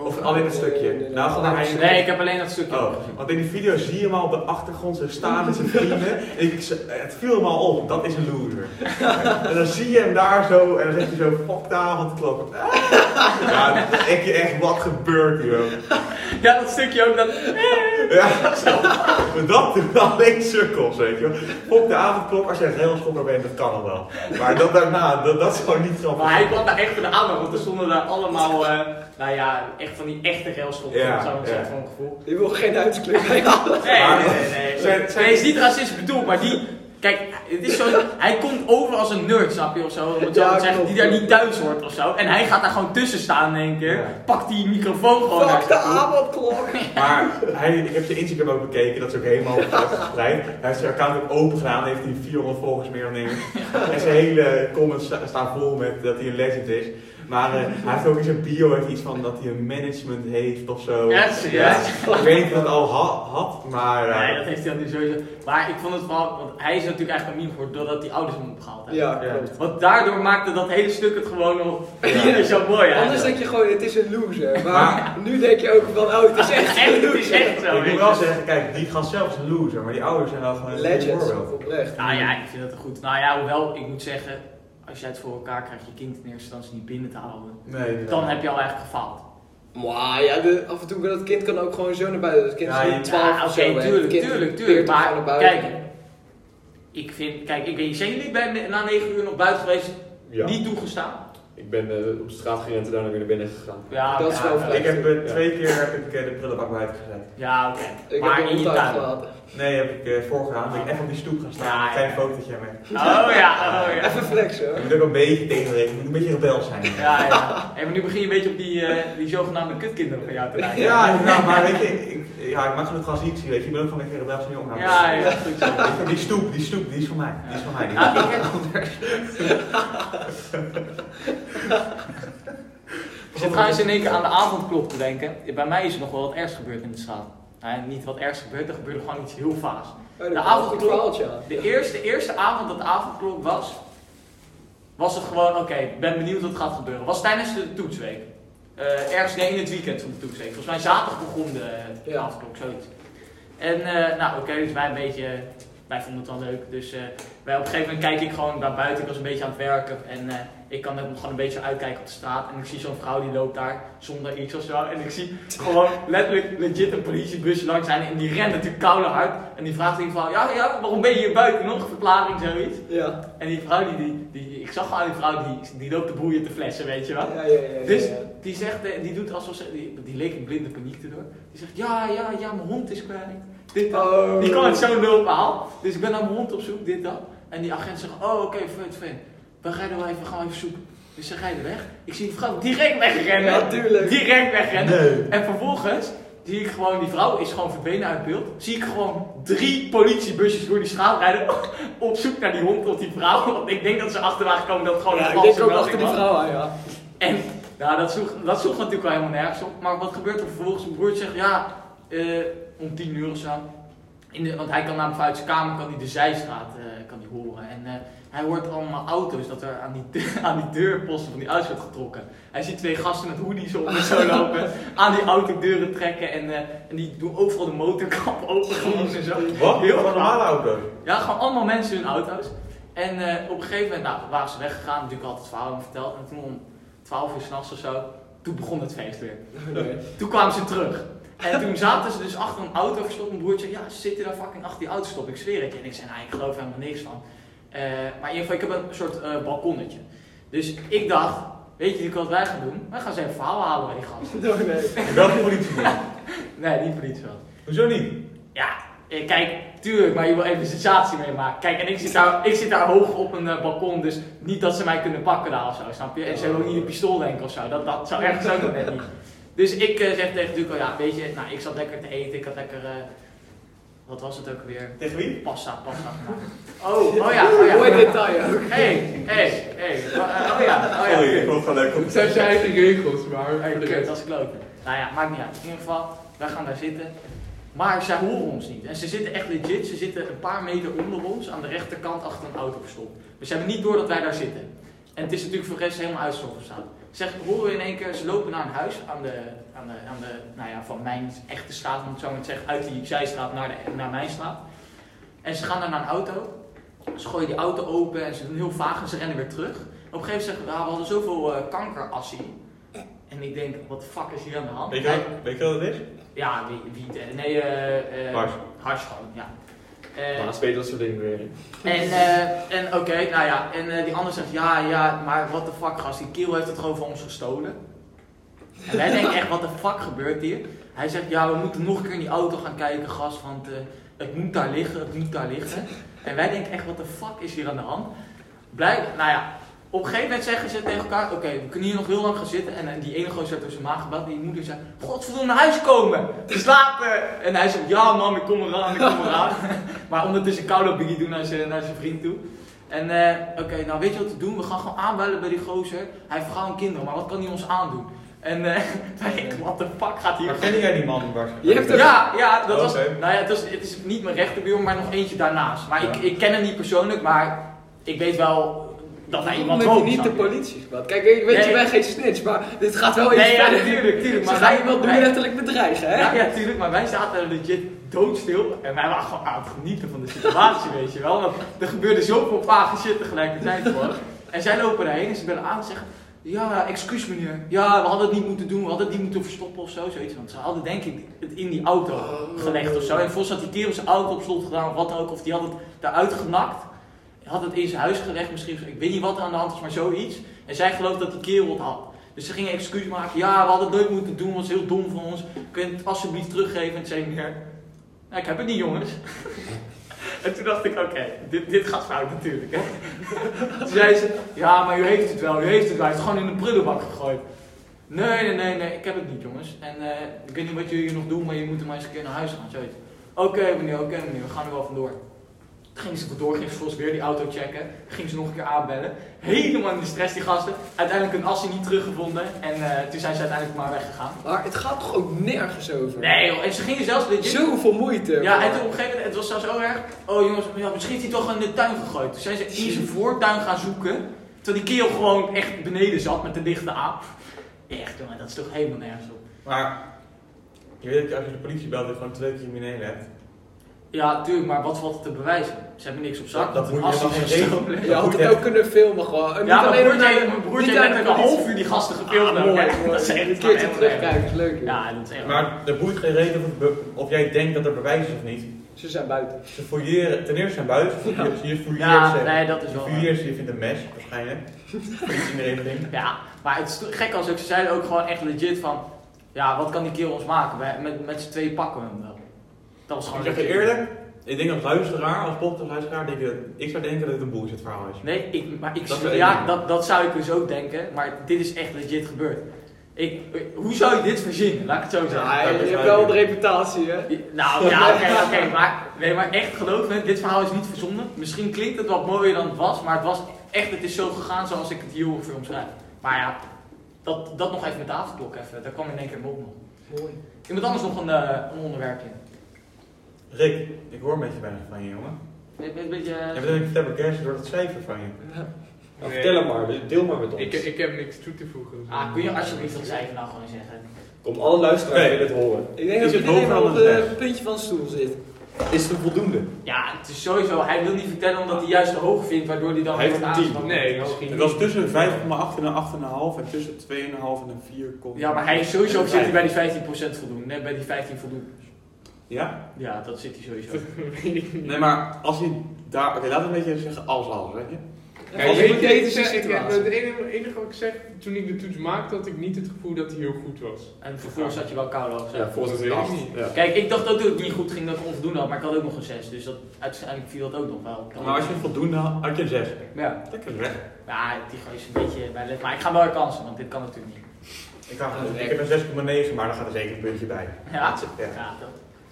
S2: Of alleen het stukje?
S3: Nee, nee.
S2: Nou, hij...
S1: Ik heb alleen dat stukje
S2: Oh, want in die video zie je hem al op de achtergrond zo staan met zijn vrienden. En ik, het viel hem al op, dat is een loser. en dan zie je hem daar zo en dan zegt hij zo, fuck de avondklok. Ja, dan denk je echt, wat gebeurt hier ook?
S1: Ja, dat stukje ook. Dat...
S2: Ja, maar dat doen alleen sukkels, weet je wel. Fuck de avondklok, als jij een railschopper bent, dat kan al wel. Maar dat daarna, dat, dat is gewoon niet grappig.
S1: Maar hij kwam daar echt voor de aandacht, want er stonden daar allemaal, eh, nou ja, echt van die echte railschoppen,
S2: Ja,
S1: zo
S2: ja.
S1: ja. van gevoel.
S3: Je wil geen huidskleur bij halen.
S1: Nee, nee, nee, nee.
S2: Zijn- zijn-
S1: Nee, is niet racistisch bedoeld, maar die, kijk, het is zo, hij komt over als een nerd, snap je, of zo, om het zo
S3: Ja,
S1: te zeggen, die daar niet thuis hoort of zo. En hij gaat daar gewoon tussen staan in één keer,
S2: Ja.
S1: pakt die microfoon gewoon
S3: Fuck de avondklok.
S2: Maar hij, ik heb zijn Instagram ook bekeken, dat is ook helemaal uitgebreid. Hij heeft zijn account ook open gedaan, heeft hij 400 volgers meer dan ik. En zijn hele comments sta- staan vol met dat hij een legend is. Maar eh, hij heeft ook in zijn bio heeft iets van dat hij een management heeft of zo.
S1: Ja?
S2: Ik weet niet of hij dat al ha- had, maar... eh,
S1: Nee, dat heeft hij dan nu sowieso. Maar ik vond het vooral, want hij is natuurlijk eigenlijk een meme geworden doordat die ouders hem opgehaald hebben.
S3: Ja,
S2: Ja.
S3: klopt.
S1: Want daardoor maakte dat hele stuk het gewoon nog
S2: Ja.
S1: zo mooi
S3: Anders denk je gewoon, het is een loser. Maar,
S2: Maar-
S3: nu denk je ook van, oh, het is echt
S1: Echt,
S3: een
S1: het is
S3: loser.
S1: echt zo.
S2: ik moet wel zeggen, kijk, die gast zelf is een loser, maar die ouders zijn wel gewoon een
S3: Legends,
S2: voorbeeld.
S1: Nou ja, ik vind dat goed. Nou ja, hoewel, ik moet zeggen, als jij het voor elkaar krijgt je kind in eerste instantie niet binnen te houden,
S2: Nee, nee.
S1: dan heb je al eigenlijk gefaald.
S3: Maar ja, de, af en toe kan dat kind kan ook gewoon zo naar buiten. Dat kind
S2: Ja,
S3: is
S2: je-
S3: nu 12
S1: Ja,
S3: of
S1: oké,
S3: zo. hè.
S1: tuurlijk,
S3: Het kind
S1: tuurlijk, tuurlijk. Maar
S3: gewoon naar buiten.
S1: kijk, ik vind, kijk, ik weet, zijn jullie bij, na 9 uur nog buiten geweest?
S5: Ja.
S1: Niet toegestaan?
S5: Ik ben eh, op de straat gerend en daarna weer naar binnen gegaan.
S1: Ja,
S3: Dat is wel
S1: ja.
S2: Ik heb eh, twee keer heb ik, eh, de prullenbak buiten gezet.
S1: Ja, oké.
S3: Ik
S1: Maar
S3: heb
S1: in je
S3: thuis
S1: tuin.
S3: gelaten.
S2: Nee, heb ik eh voorgedaan. Ben ik even op die stoep gaan staan.
S1: Ja,
S2: een klein
S1: ja.
S2: fotootje mee.
S1: Oh ja, oh ja.
S3: Even flexen hoor.
S2: Je moet ook een beetje tegenrekenen. Je moet een beetje rebels zijn.
S1: Ja, ja. Hey, maar nu begin je een beetje op die, eh, die zogenaamde kutkinderen van jou te lijken.
S2: Ja, maar weet je, ik, ja, ik mag genoeg transitie, weet je, ik ben ook gewoon een beetje rebels en jong.
S1: Ja, ja, goed zo.
S2: Die stoep, die stoep, die is van mij. Die is van mij. Die
S1: ik zit trouwens in één keer aan de avondklok te denken. Bij mij is er nog wel wat ergs gebeurd in de straat. Nou, niet wat ergs gebeurd, er gebeurde gewoon iets heel vaas.
S3: Oh,
S1: De avondklok-. De eerste, eerste avond dat de avondklok was, was het gewoon, oké, ik ben benieuwd wat gaat gebeuren. Was tijdens de toetsweek. Eh, ergens nee, in het weekend van de toetsweek. Volgens mij zaterdag begon de, de
S3: Ja.
S1: avondklok, zoiets. En eh, nou oké, dus wij een beetje, wij vonden het wel leuk. Dus eh, wij op een gegeven moment kijk ik gewoon naar buiten. Ik was een beetje aan het werken en ik kan ook nog gewoon een beetje uitkijken op de straat. En ik zie zo'n vrouw die loopt daar zonder iets of zo. En ik zie gewoon letterlijk legit een politiebusje langs zijn. En die rent natuurlijk koude hard. En die vraagt die vrouw, ja, ja, waarom ben je hier buiten nog? Verklaring, zoiets.
S3: Ja.
S1: En die vrouw, die, die, die ik zag gewoon die vrouw, die, die loopt de boeien te flessen, weet je wel.
S3: Ja, ja, ja,
S1: Dus die zegt, eh, die doet alsof ze, die, die leek in blinde paniek erdoor. Die zegt, ja, ja, ja, mijn hond is kwijt. Dit, dat.
S3: Oh.
S1: Die kwam uit zo'n nul verhaal. Dus ik ben naar mijn hond op zoek, dit, dat. En die agent zegt, oh, oké, vet, vet. We rijden wel even, gaan we even zoeken. Dus ze rijden weg. Ik zie die vrouw direct wegrennen.
S3: Ja, tuurlijk.
S1: Direct wegrennen.
S2: Nee.
S1: En vervolgens zie ik gewoon, die vrouw is gewoon verdwenen uit beeld. Zie ik gewoon drie politiebusjes door die straat rijden. Op zoek naar die hond of die vrouw. Want ik denk dat ze achter waren gekomen dat het gewoon
S3: Ja,
S1: een
S3: ik
S1: valse
S3: denk ook
S1: melding
S3: achter die vrouw aan, ja.
S1: En nou, dat, sloeg, dat sloeg natuurlijk wel helemaal nergens op. Maar wat gebeurt er vervolgens? Mijn broertje zegt, ja, eh, om tien uur of zo. In de, want hij kan namelijk vanuit zijn kamer kan hij de zijstraat eh, kan hij horen. En eh, hij hoort allemaal auto's dat er aan die, aan die deurposten van die auto's wordt getrokken. Hij ziet twee gasten met hoodies op en zo lopen. Aan die autodeuren trekken. En, eh, en die doen overal de motorkap open en zo.
S2: Wat?
S1: Heel
S2: normale auto's.
S1: Ja, gewoon allemaal mensen in hun auto's. En op een gegeven moment nou, waren ze weggegaan, natuurlijk altijd het verhaal verteld. En toen om 12 uur s'nachts of zo, toen begon het feest weer. Toen kwamen ze terug. En toen zaten ze dus achter een auto verstopt. Mijn broertje, ja, ze zitten daar fucking achter die auto stop. Ik zweer het je. En ik zei, nou, ik geloof helemaal niks van. Eh, maar in ieder geval, ik heb een soort eh, balkonnetje. Dus ik dacht, weet je wat wij gaan doen? Wij gaan ze even verhaal halen bij die gast.
S3: Oh, nee.
S2: Welke politie niet?
S1: Nee, niet politie wel.
S2: Hoezo niet?
S1: Ja, eh, kijk, tuurlijk, maar je wil even een sensatie meemaken. Kijk, en ik zit daar, ik zit daar hoog op een balkon, dus niet dat ze mij kunnen pakken daar of zo, snap je? En ze hebben ook niet een pistool denken of zo, dat, dat zou ergens ook nog net niet. Dus ik eh, zeg tegen Duco, ja, weet je, nou, ik zat lekker te eten, ik had lekker, eh, wat was het ook weer?
S2: Tegen wie?
S1: Pasta, pasta gemaakt. Oh, oh ja, oh ja.
S3: Mooi detail ook.
S1: Hé, hé, hé, oh ja, oh ja.
S2: Sorry, ik vond het gewoon leuk
S4: Het zijn zijn eigen regels, maar
S1: Hey,
S4: voor de
S1: kut,
S4: rest.
S1: dat is kloten. Nou ja, maakt niet uit. In ieder geval, wij gaan daar zitten. Maar zij horen ons niet. En ze zitten echt legit, ze zitten een paar meter onder ons aan de rechterkant achter een auto gestopt. Dus ze hebben niet door dat wij daar zitten. En het is natuurlijk voor de rest helemaal uitgestopt staan. Zeg, horen we in één keer, ze lopen naar een huis aan de, aan de, aan de nou ja, van mijn echte straat, om het zo maar te zeggen, uit die zijstraat naar, de, naar mijn straat. En ze gaan daar naar een auto. Ze gooien die auto open en ze doen heel vaag en ze rennen weer terug. Op een gegeven moment zeggen we, "Ah, we hadden zoveel eh, kankerassie. En ik denk, wat de fuck is hier aan de hand?
S2: Weet je, wat, weet je wat het is?
S1: ja, wie, wie nee, eh
S2: Hars.
S1: Hars gewoon, ja. Eh,
S5: Maar spelen dat soort dingen weer.
S1: en en oké, nou ja, en eh, die ander zegt, ja, ja, maar what the fuck gast, die kiel heeft het gewoon van ons gestolen. En wij denken echt, wat de fuck gebeurt hier? Hij zegt, ja, we moeten nog een keer in die auto gaan kijken, gast, want eh, het moet daar liggen, het moet daar liggen. En wij denken echt, wat de fuck is hier aan de hand? Blijk, nou ja, op een gegeven moment zeggen ze tegen elkaar, oké, we kunnen hier nog heel lang gaan zitten. En die ene gozer heeft door zijn maag gebeld, en die moeder zei, godverdomme, naar huis komen, te slapen. En hij zegt, ja man, ik kom eraan, ik kom eraan. maar ondertussen koude biggie doen naar zijn, naar zijn vriend toe. En eh, oké, nou weet je wat we doen? We gaan gewoon aanbellen bij die gozer. Hij heeft vrouw en kinderen, maar wat kan hij ons aandoen? En eh wij denken, what the fuck gaat hier
S2: Maar ken jij die man waarschijnlijk?
S3: Je hebt
S1: ja, ja, dat
S2: Oh,
S1: was. Nou ja, het is, het is niet mijn rechterbuur, maar nog eentje daarnaast. Maar ik, ik ken hem niet persoonlijk, maar ik weet wel dat hij iemand
S3: je niet de politie gebeld? Kijk, ik weet,
S1: Nee.
S3: je bent geen snitch, maar dit gaat wel iets
S1: Nee, ja,
S3: verder.
S1: tuurlijk.
S3: Ze
S1: Maar wij,
S3: je wel doen letterlijk bedreigen, hè?
S1: ja, ja, tuurlijk, maar wij zaten legit doodstil en wij waren gewoon aan het genieten van de situatie, weet je wel. Want er gebeurde zoveel vage shit tegelijkertijd gewoon. En zij lopen daarheen en ze bellen aan en zeggen, ja, excuus meneer. Ja, we hadden het niet moeten doen, we hadden het niet moeten verstoppen of zo, zoiets. Want ze hadden denk ik het in die auto gelegd of zo. En volgens had die kerel zijn auto op slot gedaan of wat ook, of die had het eruit genakt. Had het in zijn huis gelegd misschien, ik weet niet wat er aan de hand was, maar zoiets. En zij geloofde dat die kerel het had. Dus ze gingen excuus maken. Ja, we hadden het nooit moeten doen, was heel dom van ons. Kun je het alsjeblieft teruggeven? En zei nou, ik heb het niet jongens. en toen dacht ik, oké, dit, dit gaat fout natuurlijk. Hè? toen zei ze, ja, maar u heeft het wel, u heeft het wel. Hij heeft het gewoon in de prullenbak gegooid. Nee, nee, nee, nee, ik heb het niet jongens. En eh, ik weet niet wat jullie nog doen, maar je moet er maar eens een keer naar huis gaan. Zoiets. Oké meneer, oké meneer, we gaan er wel vandoor. Gingen ze vandoor, gingen ze volgens weer die auto checken. Gingen ze nog een keer aanbellen. Helemaal in de stress die gasten. Uiteindelijk een assie niet teruggevonden. En eh, toen zijn ze uiteindelijk maar weggegaan.
S3: Maar het gaat toch ook nergens over?
S1: Nee joh, en ze gingen zelfs.
S3: Zoveel moeite.
S1: Ja, en toen op een gegeven moment, het was zelfs zo erg. Oh jongens, ja, misschien heeft hij toch in de tuin gegooid. Toen zijn ze in zijn voortuin gaan zoeken. Terwijl die kerel gewoon echt beneden zat met de lichten aan. Echt jongen, dat is toch helemaal nergens op.
S2: Maar je weet dat als je de politie belt, dat je gewoon twee criminelen hebt.
S1: Ja, tuurlijk, maar wat valt er te bewijzen? Ze hebben niks op zak.
S2: Dat- dat moet je
S1: gestolen.
S3: Je had het ook kunnen filmen gewoon. En
S1: Ja,
S3: niet
S1: mijn
S3: alleen
S1: broertje,
S3: naar de-
S1: mijn broertje
S3: niet
S1: heeft een half uur die gasten gefilmd.
S3: Ah,
S1: ook,
S3: mooi.
S1: Dat is echt
S3: Een keertje terugkijken is leuk.
S1: Ja, dat is echt
S2: Maar er boeit geen reden of, jij denkt dat er bewijs is of niet.
S3: Ze zijn buiten.
S2: Ze fouilleren, ten eerste zijn buiten, je, je fouilleert
S1: Ja,
S2: ze.
S1: nee, dat is
S2: Je
S1: wel.
S2: fouilleert ze, je vindt een mes, waarschijnlijk. Iets in de regeling.
S1: Ja, maar het is gek als ook, ze zeiden ook gewoon echt legit van, ja, wat kan die kerel ons maken? Met met z'n tweeën pakken we hem wel. Dat was
S2: Ik zeg je eerlijk, ik denk als luisteraar, als podcastluisteraar, denk je, ik zou denken dat het een bullshit verhaal is.
S1: Nee, ik, maar ik,
S2: Dat
S1: ja, dat, dat zou ik dus ook denken, maar dit is echt legit gebeurd. Ik, hoe zou ik dit verzinnen? Laat ik het zo zeggen.
S3: Ja,
S2: dat
S3: je hebt wel een reputatie, hè?
S1: Nou ja, oké, oké, maar, nee, maar echt geloof me, dit verhaal is niet verzonnen. Misschien klinkt het wat mooier dan het was, maar het was echt, het is zo gegaan zoals ik het hier ongeveer omschrijf. Maar ja, dat, dat nog even met de avondklok even, daar kwam in één keer op nog.
S3: Mooi.
S1: Iemand anders nog een, eh, een onderwerpje.
S2: Rick, ik hoor een beetje weinig van je, jongen.
S1: Een een beetje...
S2: Je bent een flabbergasted door het cijfer van je.
S5: Nou, vertel hem maar, deel maar met ons.
S4: Ik, ik heb niks toe te voegen. dus-
S1: Ah, kun je alsjeblieft dat cijfer nou gewoon zeggen?
S5: Komt alle luisteraars willen het horen.
S3: Ik denk
S2: Is
S3: dat
S2: het
S3: iedereen wel op het
S2: rechts?
S3: puntje van de stoel zit.
S5: Is het een voldoende?
S1: Ja, het is sowieso, hij wil niet vertellen omdat hij juist te hoog vindt, waardoor hij dan
S5: Hij heeft een tien.
S1: aangevallen.
S4: Nee, misschien
S2: Het was tussen 5,8 en een 8,5 en tussen 2,5 en een 4.
S1: Ja, maar hij is sowieso zit hij bij die 15% voldoen, net bij die 15 voldoen.
S2: Ja?
S1: Ja, dat zit hij sowieso.
S2: Nee, maar als hij daar... Oké, we een beetje zeggen als als, weet je?
S4: Ja,
S3: Als
S4: je
S3: een
S4: weet, ik
S3: kritische
S4: zeg- ik-
S3: situatie.
S4: Het enige, enige wat ik zeg, toen ik de toets maakte, had ik niet het gevoel dat hij heel goed was.
S1: En vervolgens had je wel koude hoofd.
S5: Ja, volgens
S4: Dat
S5: het acht.
S4: niet.
S5: Ja.
S1: Kijk, ik dacht ook dat het niet goed ging dat ik onvoldoende had, maar ik had ook nog een 6. Dus dat, uiteindelijk viel dat ook nog wel.
S2: Maar als je voldoende had, had je een 6.
S1: Ja,
S2: Lekker weg.
S1: ja die gooi is een beetje bij de- Maar ik ga wel kansen, want dit kan natuurlijk niet.
S2: Ik, had, ik heb een 6,9, maar daar gaat er zeker een puntje bij.
S1: Ja,
S2: Ja.
S1: ja, dat.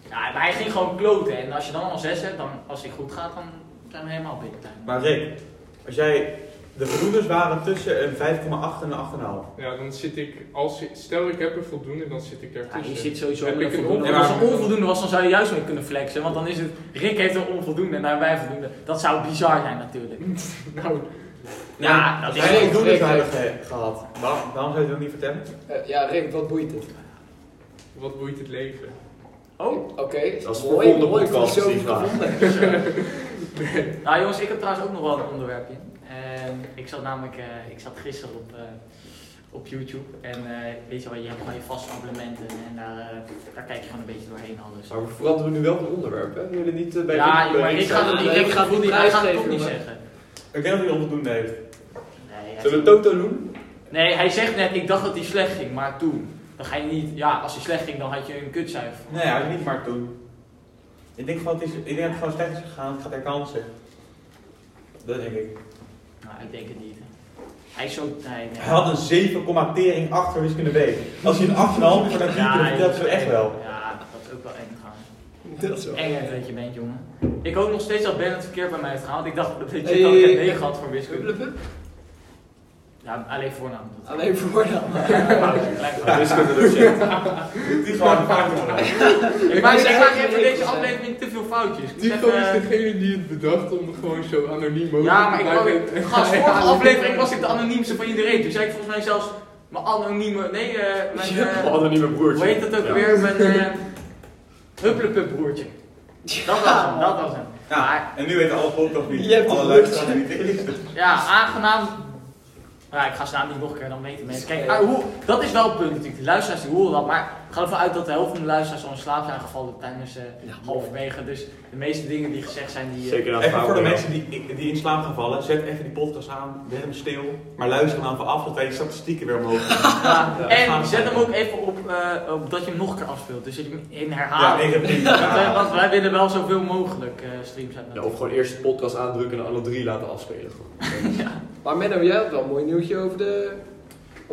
S1: Ja maar hij ging gewoon kloten. En als je dan al een 6 hebt, dan, als hij goed gaat, dan zijn we helemaal binnen.
S2: Maar Rick, als jij De voldoendes waren tussen een 5,8 en een 8,5.
S4: Ja, dan zit ik, als, stel ik heb een voldoende, dan zit ik
S1: Ja,
S4: ertussen.
S1: je zit sowieso
S4: Heb ik
S1: een
S4: een
S1: voldoende. Als er onvoldoende was, dan zou je juist mee kunnen flexen. Want dan is het, Rick heeft een onvoldoende en daar hebben wij voldoende. Dat zou bizar zijn natuurlijk.
S4: Nou,
S1: Ja, dat is
S3: Rick, Rick,
S2: hebben ge- gehad, waarom, waarom zou je dat niet vertellen?
S3: Eh, ja, Rick, wat boeit het?
S4: wat boeit het leven?
S1: Oh,
S3: Oké,
S5: Dat is voor
S3: mooi,
S5: volgende podcast, die
S3: gevonden.
S1: nou jongens, ik heb trouwens ook nog wel een onderwerpje. En ik zat namelijk, eh, ik zat gisteren op, eh, op YouTube. En eh, weet je wel, je hebt gewoon je vaste abonnementen. En daar, eh, daar kijk je gewoon een beetje doorheen alles.
S5: Maar we veranderen nu wel van onderwerp, hè? We willen niet bij
S1: Ja, maar ik ga het niet, ik ga het
S3: het
S1: niet,
S3: niet
S1: hij gaat het
S3: prijsgeven,
S1: toch niet
S3: jongen.
S1: zeggen.
S2: Ik denk dat hij onvoldoende heeft.
S1: Nee,
S5: Zullen we Toto doen?
S1: nee, hij zegt net, ik dacht dat hij slecht ging, maar toen. Dan ga je niet, ja, als hij slecht ging, dan had je een kutcijfer.
S2: Nee, hij is niet maar toen. Ik denk gewoon, het is, ik denk dat het gewoon slecht is gegaan, het gaat er kansen. Dat denk ik.
S1: Nou, ik denk het niet. Hij is zo, nee.
S2: Hij had een 7, tering achter wiskunde B. Als hij een 8,5 voor dat
S1: Ja,
S2: dan ze
S1: dat is
S2: echt wel.
S1: Ja, dat is ook wel eng gaan.
S3: Dat is wel.
S1: Eng dat je bent, jongen. Ik hoop nog steeds dat Ben het verkeerd bij mij heeft gehaald. Ik dacht dat je ik heb
S3: hey,
S1: 9 gehad voor wiskunde. Ja, alleen voornaam.
S3: Alleen voornaam.
S5: Ja, wiskunde docent.
S2: Die gewoon een fout worden.
S1: Ik maak, even deze aflevering te veel foutjes. Even-
S4: is degene die het bedacht om gewoon zo anoniem mogelijk
S1: Ja, maar ik
S4: te
S1: wou. Gast, vorige aflevering was ik de anoniemste van iedereen. Toen zei ik volgens mij zelfs mijn anonieme... Nee, eh mijn... eh,
S5: hadden niet mijn broertje.
S1: hoe heet dat ook
S5: Ja.
S1: weer? Mijn... eh Hupplepup broertje. Dat was hem, dat was hem.
S2: Ja, en nu weten alle podcasts niet.
S3: Je hebt
S2: alle
S3: een
S2: luisteraars niet.
S1: Ja, aangenaam... Ja, ik ga zijn naam niet nog een keer, dan weten mensen. Kijk, ah, hoe, dat is wel het punt natuurlijk. De luisteraars die horen dat, maar ik ga ervan uit dat de helft van de luisteraars al in slaap zijn gevallen tijdens eh
S3: Ja.
S1: halverwege. Dus de meeste dingen die gezegd zijn, die... eh,
S5: Zeker na
S2: Even voor de mensen die, die in slaap gaan vallen, zet even die podcast aan, zet hem stil, maar luister hem dan af, zodat wij die statistieken weer omhoog gaan.
S1: Ja,
S5: Ja,
S1: en zet hem ook even op, eh, op dat je hem nog een keer afspeelt. Dus dat je hem in
S2: Ja,
S1: herhaling.
S2: negatief.
S1: want,
S2: Ja.
S1: want wij willen wel zoveel mogelijk eh, streams hebben.
S5: Ja, of gewoon eerst de podcast aandrukken en alle drie laten afspelen. Gewoon.
S3: Maar Menno, jij had wel een mooi nieuwtje over de...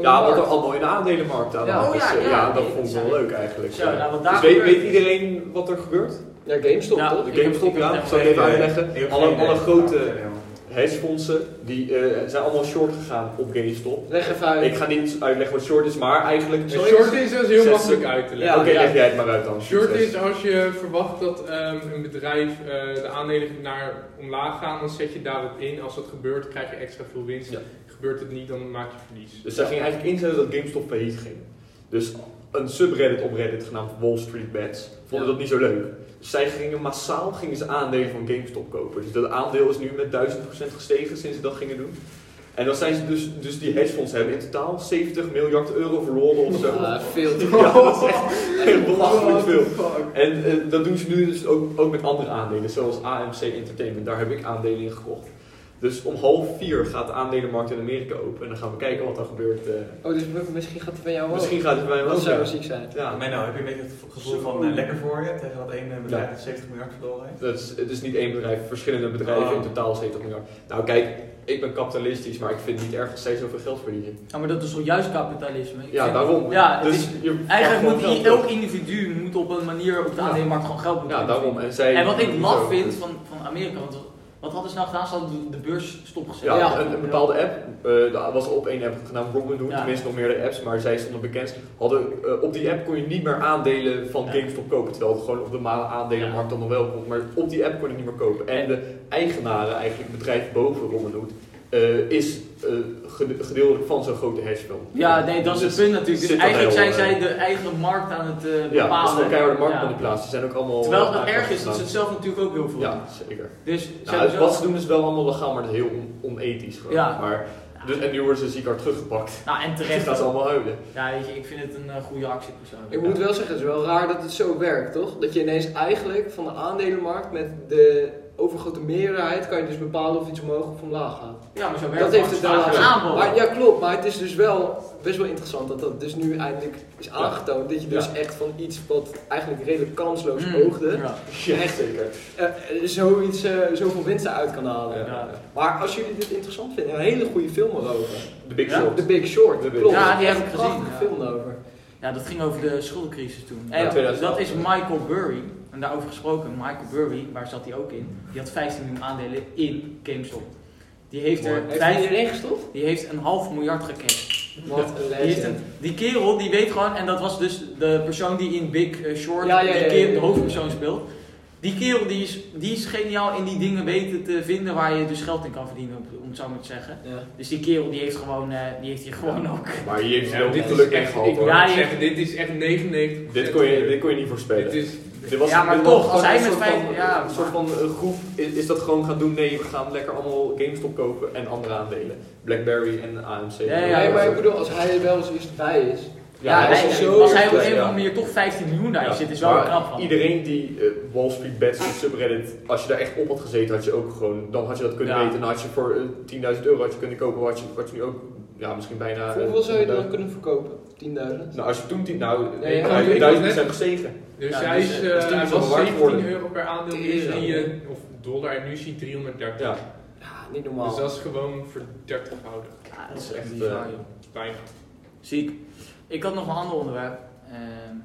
S5: Ja, wat er allemaal in de aandelenmarkt aan de
S3: Ja.
S5: hand
S1: Oh,
S5: is.
S1: ja,
S5: eh,
S1: ja,
S5: ja, dat
S1: nee,
S5: vond ik wel leuk eigenlijk.
S1: Zo, nou,
S5: dus
S1: daar
S5: weet, iedereen wat er gebeurt?
S3: Ja, GameStop
S1: Ja,
S3: toch?
S5: De
S1: ik
S5: GameStop, ja.
S1: even
S5: Zal ik even uitleggen? Alle, grote
S2: Ja,
S5: hedgefondsen die, eh, zijn allemaal short gegaan op GameStop.
S3: Leg even uit.
S5: Ik ga niet uitleggen wat short is, maar eigenlijk...
S4: Short is dus heel makkelijk uit te leggen.
S5: Oké,
S3: Ja,
S5: leg jij het maar uit dan.
S4: Short
S5: Succes.
S4: is als je verwacht dat ehm, een bedrijf eh, de aandelen naar omlaag gaan, dan zet je daarop in. Als dat gebeurt, krijg je extra veel winst.
S5: Ja.
S4: Gebeurt het niet, dan maak je verlies.
S5: Dus zij ging eigenlijk inzetten dat GameStop failliet ging. Dus een subreddit op Reddit genaamd Wall Street Bets vonden
S3: Ja.
S5: dat niet zo leuk. Dus zij gingen massaal gingen ze aandelen van GameStop kopen. Dus dat aandeel is nu met 1000% gestegen sinds ze dat gingen doen. En dan zijn ze dus, dus die hedgefondsen hebben in totaal 70 miljard euro verloren of zo.
S3: Ja, veel te
S5: Ja, dat is echt heel belachelijk veel. En dat doen ze nu dus ook, ook met andere aandelen, zoals AMC Entertainment. Daar heb ik aandelen in gekocht. Dus om half vier gaat de aandelenmarkt in Amerika open. En dan gaan we kijken wat er gebeurt. eh.
S3: Oh, dus misschien gaat het bij jou ook.
S5: Misschien gaat het bij mij wel
S3: Dat zou wel
S5: zo.
S3: ziek zijn.
S5: Ja,
S2: Menno, heb je een beetje het gevoel van eh, lekker voor je tegen dat één bedrijf dat 70 miljard verloren heeft?
S5: dat is, het is niet één bedrijf, verschillende bedrijven
S2: Oh.
S5: in totaal 70 miljard. Nou kijk, ik ben kapitalistisch, maar ik vind het niet erg als zij zoveel geld verdienen.
S1: Ja, maar dat is toch juist kapitalisme? Ik
S5: Ja, daarom.
S1: Ja,
S5: dus
S1: is-
S5: je
S1: Eigenlijk moet elk individu moet op een manier op de aandelenmarkt gewoon geld moeten
S5: Ja, daarom.
S1: verdienen.
S5: En, zij
S1: En wat ik laf vind van, van Amerika, want wat hadden ze nou gedaan? Ze hadden de, beurs stopgezet.
S5: Ja,
S3: Ja.
S5: Een, een bepaalde app, eh dat was op één app genaamd Robinhood,
S1: Ja.
S5: tenminste nog meerdere apps, maar zij stonden bekend. Hadden, eh, op die app kon je niet meer aandelen van
S1: Ja.
S5: GameStop kopen, terwijl het gewoon op de normale aandelenmarkt dan nog wel kon. Maar op die app kon je niet meer kopen. En de eigenaren, eigenlijk het bedrijf boven Robinhood, eh, is gedeeltelijk van zo'n grote hedgefund.
S1: Ja, nee, dat is het
S5: Dus
S1: punt natuurlijk. Dus
S5: dat
S1: eigenlijk zijn
S5: heel,
S1: zij
S5: eh,
S1: de eigen markt aan het eh
S5: Ja, dat
S1: bepalen.
S5: is gewoon keiharde marktmanipulatie. Ze zijn ook allemaal...
S1: Terwijl het
S5: eh,
S1: erg is dat ze het zelf natuurlijk ook heel veel
S5: Ja, zeker.
S1: Dus ze
S5: Nou, wat ze doen is wel allemaal legaal, maar dat is heel on- onethisch gewoon.
S1: Ja.
S5: Maar, dus, en nu worden ze ziek hard teruggepakt.
S1: Nou, en
S5: Dus
S1: terecht.
S5: gaan ze allemaal huilen.
S1: Ja, weet je, ik vind het een eh, goede actie persoonlijk.
S3: Ik moet wel zeggen, het is wel raar dat het zo werkt, toch? Dat je ineens eigenlijk van de aandelenmarkt met de overgrote meerderheid kan je dus bepalen of iets omhoog of omlaag gaat.
S1: Ja, maar zo werkt
S3: Dat heeft het wel
S1: aanbod.
S3: Maar ja, klopt. Maar het is dus wel best wel interessant dat dat dus nu eindelijk is aangetoond. Dat je dus echt van iets wat eigenlijk redelijk kansloos
S1: Mm,
S3: oogde,
S1: ja.
S3: Echt?
S5: zeker.
S3: eh, eh, zoiets, eh, zoveel winst eruit kan halen.
S5: Ja.
S1: Ja.
S3: Maar als jullie dit interessant vinden, een hele goede film erover.
S5: De Big
S1: Ja?
S5: Short.
S3: The Big Short,
S5: The Big-
S3: klopt.
S1: Ja, die heb ik
S3: een
S1: gezien,
S3: prachtige
S1: ja.
S3: film over.
S1: Ja, dat ging over de schuldencrisis toen.
S5: Ja,
S1: En
S5: 2011.
S1: dat is Michael Burry. En daarover gesproken, Michael Burry, waar zat hij ook in? Die had 15 miljoen aandelen in GameStop. Die heeft er
S3: Heeft
S1: die heeft een half miljard gecashed.
S3: Wat een
S1: Die, een, die kerel die weet gewoon, en dat was dus de persoon die in Big eh, Short
S3: Ja, ja,
S1: kerel- de hoofdpersoon speelt. Die kerel die is, die is geniaal in die dingen weten te vinden waar je dus geld in kan verdienen, om het zo maar te zeggen.
S3: Ja.
S1: Dus die kerel die heeft gewoon, eh, die heeft hier gewoon ook.
S5: Maar hier heeft
S4: Ja,
S5: wel
S4: dit
S5: geluk
S4: is echt,
S5: gehad
S4: ik
S5: hoor.
S4: wil
S1: Ja, je-
S4: dit is echt 99
S5: Dit kon, je, dit kon je niet voorspellen.
S4: Dit is,
S5: Dit was,
S1: Ja, maar toch, als hij
S5: een
S1: met vijf- ja,
S5: een soort van eh, groep is, is dat gewoon gaan doen. Nee, we gaan lekker allemaal GameStop kopen en andere aandelen. BlackBerry en AMC.
S1: Ja, ja,
S3: Ja,
S1: ja.
S3: maar ik bedoel, als hij er wel eens eerst bij is.
S1: Ja, hij,
S3: zo
S1: als hij op een of andere manier toch 15 miljoen daar
S5: Ja,
S1: zit, is wel
S5: maar
S1: knap van.
S5: Iedereen die eh, Wall Street Bets op subreddit, als je daar echt op had gezeten, had je ook gewoon, dan had je dat kunnen
S1: Ja.
S5: weten. Dan had je voor eh, 10.000 euro had je kunnen kopen, wat je, wat je nu ook, ja, misschien bijna...
S3: Voor
S5: eh,
S3: hoeveel zou je dan
S5: eh,
S3: kunnen verkopen? 10.000?
S5: Nou, als je toen 10, nou,
S3: Nee,
S5: hij
S3: ja,
S5: heeft
S4: ik
S5: 1000
S4: was net-
S5: gestegen.
S4: dus
S1: Ja,
S4: hij
S1: dus,
S4: is,
S1: eh,
S4: eh,
S5: dus die
S4: hij
S5: is wel
S4: was
S5: waard
S4: 17
S5: geworden.
S4: euro per aandeel, nu is hij, eh, of dollar, en nu is hij 330.
S5: Ja,
S3: Ja, niet normaal.
S4: Dus dat is gewoon voor 30 houden.
S1: Ja, dat is
S5: Dat is
S1: echt
S5: eh.
S4: Bijna.
S1: Ziek. Ik had nog een ander onderwerp. Ehm,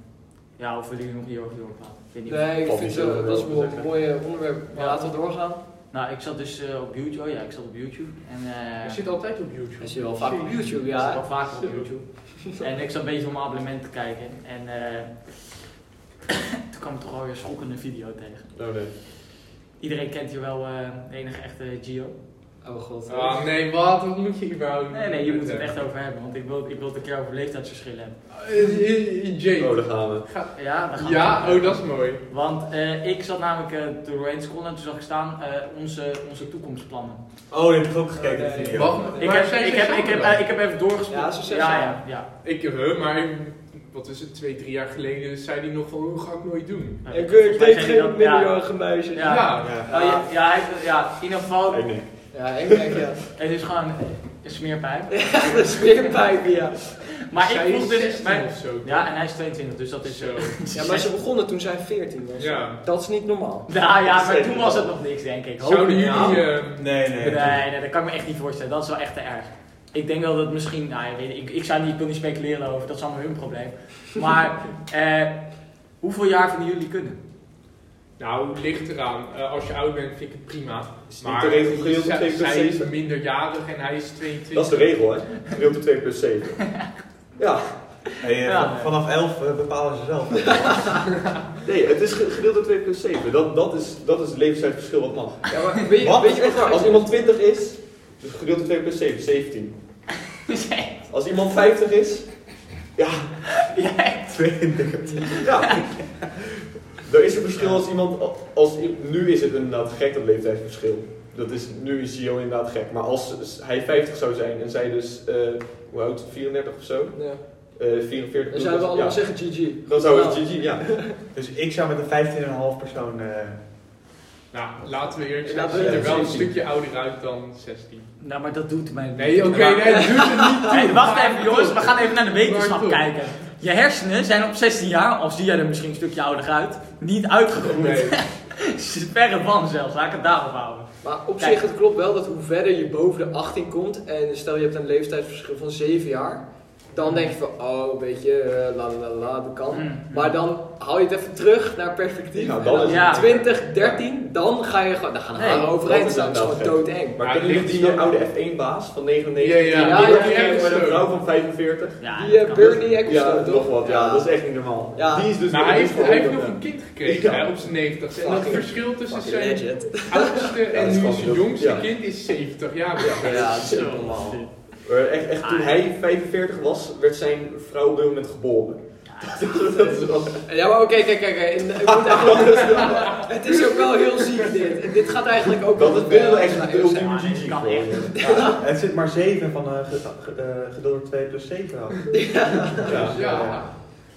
S1: ja, of willen jullie nog hierover doorpraten? Ik weet niet.
S3: Nee, ik vind
S5: niet
S3: het
S5: zo
S3: wel, dat is
S5: wel
S3: een mooi eh, onderwerp. Maar
S1: Ja.
S3: laten we doorgaan.
S1: Nou, ik zat dus eh, op YouTube. Oh ja, ik zat op YouTube. En, eh,
S4: Je zit altijd op YouTube.
S3: Hij zit wel vaak op YouTube,
S1: Ik zit
S3: ja.
S1: wel vaker op YouTube. en ik zat een beetje op mijn abonnement te kijken. En eh, toen kwam ik toch alweer een schokkende video tegen.
S5: nee.
S1: Iedereen kent hier wel eh, de enige echte Gio.
S3: Oh god.
S4: Ah nee, wat? Wat moet je überhaupt?
S1: Nee, nee, je moet het echt over hebben. Want ik wil, ik wil het een keer over leeftijdsverschillen hebben.
S4: Eh, eh, Jay.
S5: Oh, daar gaan we.
S4: Ga-
S1: Ja, daar gaan we
S4: Ja, oh dat is mooi.
S1: Want eh, ik zat namelijk uh, doorheen te scrollen en toen zag ik staan eh, onze, onze toekomstplannen.
S2: Oh, die heb ik ook gekeken,
S3: Oh, nee.
S2: video.
S4: Wacht,
S1: Ik
S4: maar
S1: heb,
S4: zijn
S1: ik, heb, ik, heb, eh, ik heb even doorgesproken.
S3: Ja, ze
S1: ja, ja, ja.
S4: Ik, huh, maar wat is het, twee, drie jaar geleden zei hij nog van, hoe ga ik nooit doen?
S1: Ja,
S3: Ik, ik deed geen
S1: ja.
S3: minderjarige meisjes.
S1: Ja.
S4: Ja.
S2: Ja.
S1: Oh, ja, ja, hij, ja, in ieder geval.
S3: Ja, ik denk ja.
S1: het is gewoon een smeerpijp.
S3: Echt een smeerpijp, ja.
S1: Maar
S4: Zij
S1: ik vroeg dus...
S4: 16
S1: mijn-
S4: of zo.
S1: ja, en hij is 22, dus dat is...
S4: Zo.
S3: Ja, maar ze begonnen toen zij 14 was.
S4: Ja.
S3: Dat is niet normaal.
S1: Nou ja, maar toen was het nog niks, denk ik.
S4: Zouden jullie...
S1: nou.
S4: eh,
S2: Nee, nee.
S1: Nee, nee, dat kan ik me echt niet voorstellen. Dat is wel echt te erg. Ik denk wel dat het misschien, nou ja, weet ik, ik, ik zou niet, ik wil niet speculeren over, dat is allemaal hun probleem. Maar eh, hoeveel jaar vinden jullie kunnen?
S4: Nou, ligt eraan. Eh, als je oud bent vind ik het prima.
S5: Is
S4: Maar
S5: de regel gedeeld door
S4: zij-
S5: 2 plus
S4: zij is
S5: 7?
S4: minderjarig en hij is 22.
S5: Dat is de regel, hè? Gedeeld door 2 plus 7. Ja.
S2: Hey, eh,
S1: Ja, nee.
S2: vanaf 11 eh, bepalen ze zelf.
S5: Nee, het is ge- gedeeld door 2 plus 7. Dat, dat, is, dat is het leeftijdsverschil wat mag.
S3: Ja, maar weet je,
S2: Wat?
S3: weet je wat
S5: Als iemand 20 is, dus gedeeld door 2 plus 7, 17. Als iemand 50 is, ja,
S1: Jij?
S2: 22.
S5: ja. Er is een verschil als iemand, als, nu is het inderdaad gek dat leeftijdsverschil. Dat is, nu is Gio inderdaad gek. Maar als hij 50 zou zijn en zij dus, eh hoe oud, 34 of zo?
S3: Ja.
S5: Eh 44
S3: Dan zouden we allemaal
S5: ja.
S3: zeggen GG.
S5: Dan zou het GG, ja.
S2: Dus ik zou met een 15,5 persoon... eh,
S4: Nou, laten we eerlijk zijn. Ziet er wel een stukje ouder uit dan 16.
S1: Nou, maar dat doet mij
S4: Nee, oké, nee, dat doet het niet.
S1: Hey, wacht even jongens, we gaan even naar de wetenschap kijken. Je hersenen zijn op 16 jaar, al zie jij er misschien een stukje ouder uit, niet uitgegroeid.
S4: Nee.
S1: Verre van zelfs, laat ik het daarop houden.
S3: Maar op
S1: Kijk.
S3: zich, het klopt wel dat hoe verder je boven de 18 komt, en stel je hebt een leeftijdsverschil van 7 jaar, dan denk je van, oh, weet je, eh, la la la, dat kan.
S1: Mm.
S3: Maar dan haal je het even terug naar perspectief.
S5: Ja,
S3: En
S5: dan is het-
S1: Ja.
S3: 20, 13, dan ga je gewoon, dan gaan de
S1: Nee,
S3: overeind
S5: dat is
S3: staan. Dat is gewoon doodeng.
S5: Maar kennen jullie
S4: ligt
S5: die oude F1-baas van 99?
S4: Ja, ja.
S3: Ja,
S5: Die
S3: ja,
S5: met een vrouw van 45?
S1: Ja,
S3: Die
S1: kan.
S3: Bernie Ecclestone, toch?
S5: nog wat. Ja, dat is echt niet normaal.
S3: Ja.
S5: Die is dus
S4: Maar hij heeft, hij heeft
S5: 100,
S4: nog een kind gekregen op zijn 90 En dat verschil tussen zijn oudste en nu zijn jongste kind is 70 jaar.
S3: Ja, dat is normaal.
S5: Maar Echt, echt, toen
S1: Ah,
S5: hij 45 was, werd zijn vrouw op dit moment geboren. dat is wel...
S3: Ja, maar oké, kijk, kijk, kijk. in- ik moet eigenlijk- Het is ook wel heel ziek dit. Dit gaat eigenlijk ook
S5: Dat is binnen echt
S3: Ja,
S5: de ultieme
S1: Ja,
S5: GG.
S1: kan
S5: gewoon.
S1: echt.
S2: ja, het zit maar 7 van eh, eh, gedeeld door 2 plus 7 af.
S5: Ja,
S4: Ja.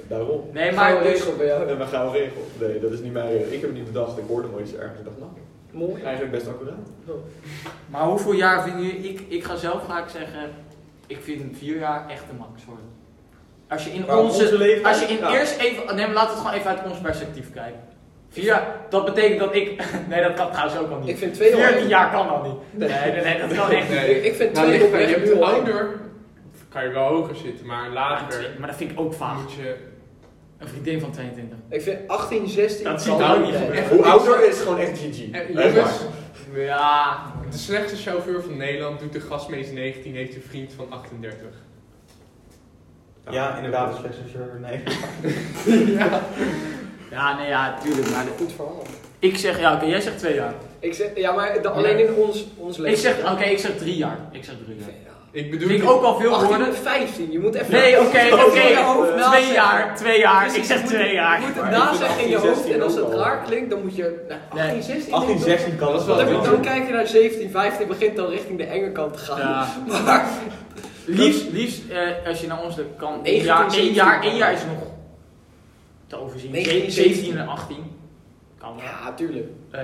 S5: daarom.
S1: Nee,
S3: Maar
S1: dus,
S3: regel bij jou.
S5: En we gaan regel. Nee, dat is niet mijn regel. Ik heb het niet bedacht. Ik hoorde nooit iets ergens. Ik dacht, nou,
S3: Mooi.
S5: eigenlijk best accuraat.
S1: maar hoeveel jaar vinden jullie, ik, ik ga zelf ga ik zeggen, ik vind 4 jaar echt de max hoor. Als je in
S2: Maar
S1: onze,
S2: onze leeftijd?
S1: als je in
S2: Ja.
S1: eerst even, nee maar laten we het gewoon even uit ons perspectief kijken. 4 jaar, dat betekent dat ik, nee dat kan trouwens ook al niet.
S3: Ik vind twee al
S1: 14
S3: echt-
S1: jaar kan al niet. Nee, nee, nee, dat kan echt niet.
S4: Nee.
S3: Ik- Ik vind
S4: Nou,
S3: twee
S4: aan, je hebt ouder, kan je wel hoger zitten, maar
S1: Maar
S4: later
S1: maar dat vind ik ook vaag.
S4: moet je...
S1: Een vriendin van 22.
S3: Ik vind 18, 16
S1: Dat ziet ook
S3: ook
S1: niet.
S5: Hoe ouder is gewoon echt GG.
S4: Eh, jongens.
S1: Ja,
S4: De slechtste chauffeur van Nederland doet de gasmees 19, heeft een vriend van 38.
S2: Ja, inderdaad, een slechte chauffeur. Nee.
S4: ja.
S1: ja, nee, ja, tuurlijk. Maar de-
S3: Goed verhaal.
S1: ik zeg, ja, oké, jij zegt twee jaar.
S3: Ik zeg, ja, maar de- alleen in ons, ons leven.
S1: Ik zeg, oké, ik zeg drie jaar. Ik zeg drie jaar.
S4: Ik bedoel,
S1: Vind ik ook al veel
S3: 18
S1: woorden.
S3: of 15, je moet even...
S1: Nee, oké,
S3: je
S1: oké.
S3: in je hoofd
S1: Twee jaar, twee jaar.
S3: Dus
S1: Ik zeg
S3: je moet-
S1: twee
S3: Je
S1: jaar.
S3: moet het nazeggen in je
S5: vind 18,
S3: hoofd en als
S5: 16
S3: het raar klinkt, dan moet je... Nou, 18,
S1: Nee.
S3: 16...
S2: 18, 16 kan
S4: Dat wel.
S3: Dan, dan kijk je naar 17, 15, begint al richting de enge kant te gaan.
S1: Ja.
S3: Maar
S1: Liefst, liefst eh, als je naar ons kan. Één
S3: 19,
S1: jaar, één
S3: 17.
S1: jaar, één jaar is nog te overzien.
S3: 19,
S1: 17 en 18 kan wel.
S3: ja, tuurlijk.
S1: Eh,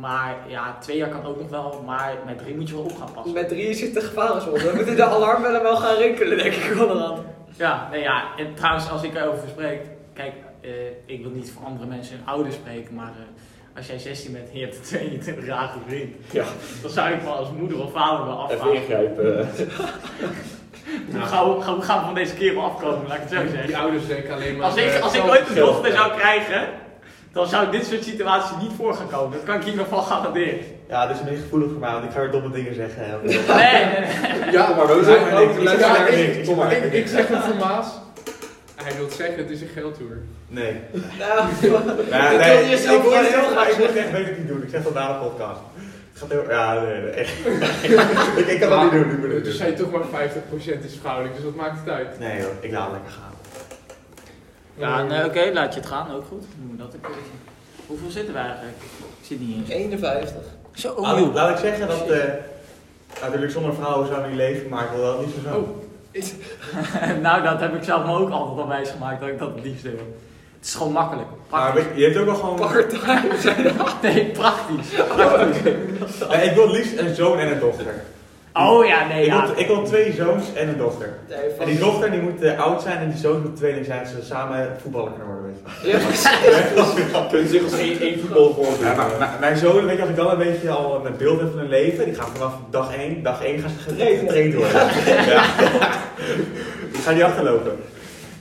S1: maar ja, twee jaar kan ook nog wel. Maar met drie moet je wel op gaan passen.
S3: Met drie zit de gevarenzone. Dan moeten de alarmbellen wel gaan rinkelen, denk ik onderhand.
S1: Ja, nee, ja. En trouwens, als ik erover spreek. Kijk, eh, ik wil niet voor andere mensen hun ouders spreken. Maar eh, als jij 16 bent en je hebt een 22-jarige vriend.
S5: Ja.
S1: Dan zou ik wel als moeder of vader wel
S5: Even
S1: afvragen.
S5: ingrijpen.
S1: Hoe gaan we, gaan we van deze kerel afkomen, laat ik het zo zeggen.
S4: die ouders denken alleen maar...
S1: Als ik,
S4: eh,
S1: als ik ooit een dochter zou krijgen, dan zou dit soort situaties niet voor gaan komen. Dat kan ik in ieder geval garanderen.
S2: Ja, dit is een beetje gevoelig voor mij, want ik ga weer domme dingen zeggen. hè.
S1: Nee, nee, nee.
S4: Ja,
S5: maar we
S2: Nee,
S5: zijn ook
S2: niks. Ik
S5: luister
S2: zeg
S5: naar
S2: maar
S5: niks.
S2: niks.
S5: Kom maar.
S4: Ik, ik zeg het voor Maas. Hij wil zeggen, het is een geldtoer.
S2: Nee.
S3: Nou, Ik
S2: nee,
S3: wil je
S2: ik,
S3: zelf
S2: ik,
S3: wel
S2: ik,
S3: heel graag
S2: ik moet echt beter niet doen. Ik zeg dat na de podcast. Het gaat heel... Ja, nee, nee. echt. ik, ik kan dat niet doen. Ik het
S4: Dus je toch maar 50% is vrouwelijk, dus wat maakt het uit?
S2: Nee hoor, ik laat het lekker gaan.
S1: Ja, nee, oké, laat je het gaan, ook goed. We dat een keertje. Hoeveel zitten we eigenlijk? Ik zit niet eens.
S3: 51.
S1: Zo,
S2: Laat ik, laat ik zeggen dat... eh natuurlijk zonder vrouwen zou ik niet leven, maar ik wil wel niet zo zo.
S4: Oh.
S1: nou, dat heb ik zelf me ook altijd al wijsgemaakt dat ik dat het liefst wil. Het is gewoon makkelijk. Praktisch.
S2: je, je hebt ook wel gewoon...
S3: Part-time.
S1: Nee, praktisch. praktisch.
S2: Nee, ik wil het liefst een zoon en een dochter.
S1: Oh ja, nee,
S2: ik,
S1: ja.
S2: wil, ik wil twee zoons en een dochter.
S3: Nee,
S2: En die dochter die moet eh, oud zijn en die zoon moet tweeling zijn, zodat ze samen voetballer kunnen worden. Weet je.
S3: Ja, precies.
S5: Kunnen zich als één, één voetbal voordoen.
S2: Ja, maar, maar mijn zoon, weet je, als ik dan een beetje al een beeld heb van hun leven, die gaan vanaf dag 1, dag 1 gaan ze ge- getraind worden. ja. Die gaan niet achterlopen.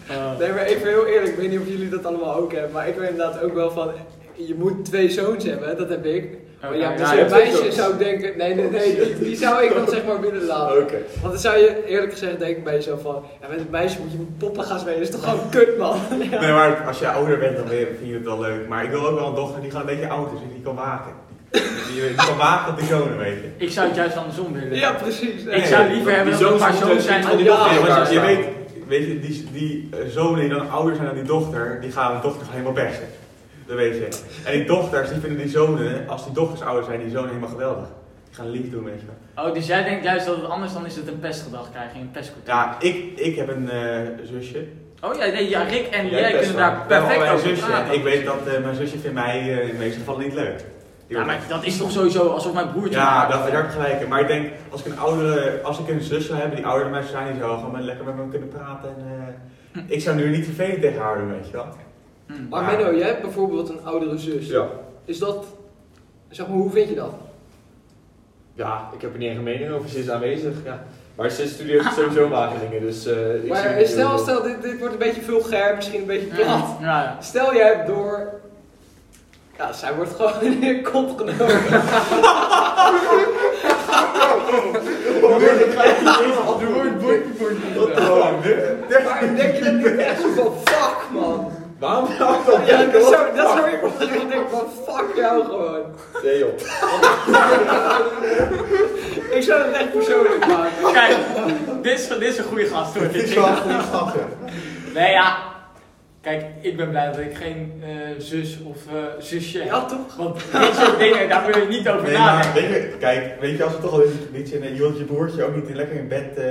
S1: Eh,
S3: Nee, maar even heel eerlijk, ik weet niet of jullie dat allemaal ook hebben, maar ik weet inderdaad ook wel van, je moet twee zoons hebben, dat heb ik. Ja, dus een meisje zou ik denken, nee, nee, nee, die, die zou ik dan zeg maar willen laten.
S5: Oké.
S3: Want dan zou je eerlijk gezegd denken bij jezelf van, ja, met een meisje moet je met poppen gaan spelen, dat is toch gewoon kut man. Ja.
S2: Nee, maar als je ouder bent, dan weer- vind je het wel leuk. Maar ik wil ook wel een dochter die gewoon een beetje oud is en die kan waken. Die, kan waken op die zonen, weet je.
S1: Ik zou het juist andersom willen.
S3: Ja, precies.
S1: Ik zou liever hebben dat een paar
S5: zoons
S1: zoons zijn dan
S5: die dochter
S2: je, weet, weet je, die, die eh, zonen die dan ouder zijn dan die dochter, die gaan de dochter gewoon helemaal persen. Je. En die dochters, die vinden die zonen, als die dochters ouder zijn, die zonen helemaal geweldig. Die gaan lief doen, weet je wel.
S1: Oh, dus jij denkt juist dat het anders dan is het een pestgedag krijgen, een pestcultuur.
S2: Ja, ik, ik heb een eh, zusje.
S1: Oh ja, nee, ja, Rick en
S5: Jij
S1: kunnen daar perfect over
S2: zusje. ik weet dat eh, mijn zusje vindt mij eh, in de meeste gevallen niet leuk.
S1: Ja, maar dat is toch sowieso alsof mijn broertje...
S2: Ja, dat, heb ik gelijk. Maar ik denk, als ik een oudere, als ik een zus zou hebben die ouder dan mij zou zijn, die zou gewoon lekker met me kunnen praten. En, eh, ik zou nu niet vervelend tegen haar doen, weet je wel.
S1: Hm.
S3: Maar
S2: Ja.
S3: Menno, jij hebt bijvoorbeeld een oudere zus.
S5: Ja.
S3: Is dat, zeg maar, hoe vind je dat?
S5: Ja, ik heb er niet echt een mening over. Ze is aanwezig. Ja. Maar ze studeert sowieso Wageningen, dus... eh, ik
S3: Maar stel,
S5: heel-
S3: stel dit, dit wordt een beetje vulgair, misschien een beetje plat.
S1: Ja, ja.
S3: Stel jij hebt door. Ja, zij wordt gewoon in je kont genomen.
S4: Er wordt boekje voor
S2: Wat dit-
S3: Maar denk je dat niet echt zo van fuck man?
S5: Waarom nou dan?
S3: Ja, dat zou, dat zou ik wel denken van fuck jou gewoon.
S5: Nee joh.
S3: Ik zou het echt persoonlijk maken.
S1: Kijk, dit is, dit is een goede gast hoor.
S2: Dit is wel een goede grap, ja.
S1: Nee, ja. Kijk, ik ben blij dat ik geen eh, zus of eh, zusje heb.
S3: Ja toch?
S1: Want dit soort dingen, daar wil je niet over
S2: Nee, maar
S1: nadenken.
S2: weet je, kijk, weet je, als we toch al in een en je wilt je broertje ook niet in- lekker in bed. eh,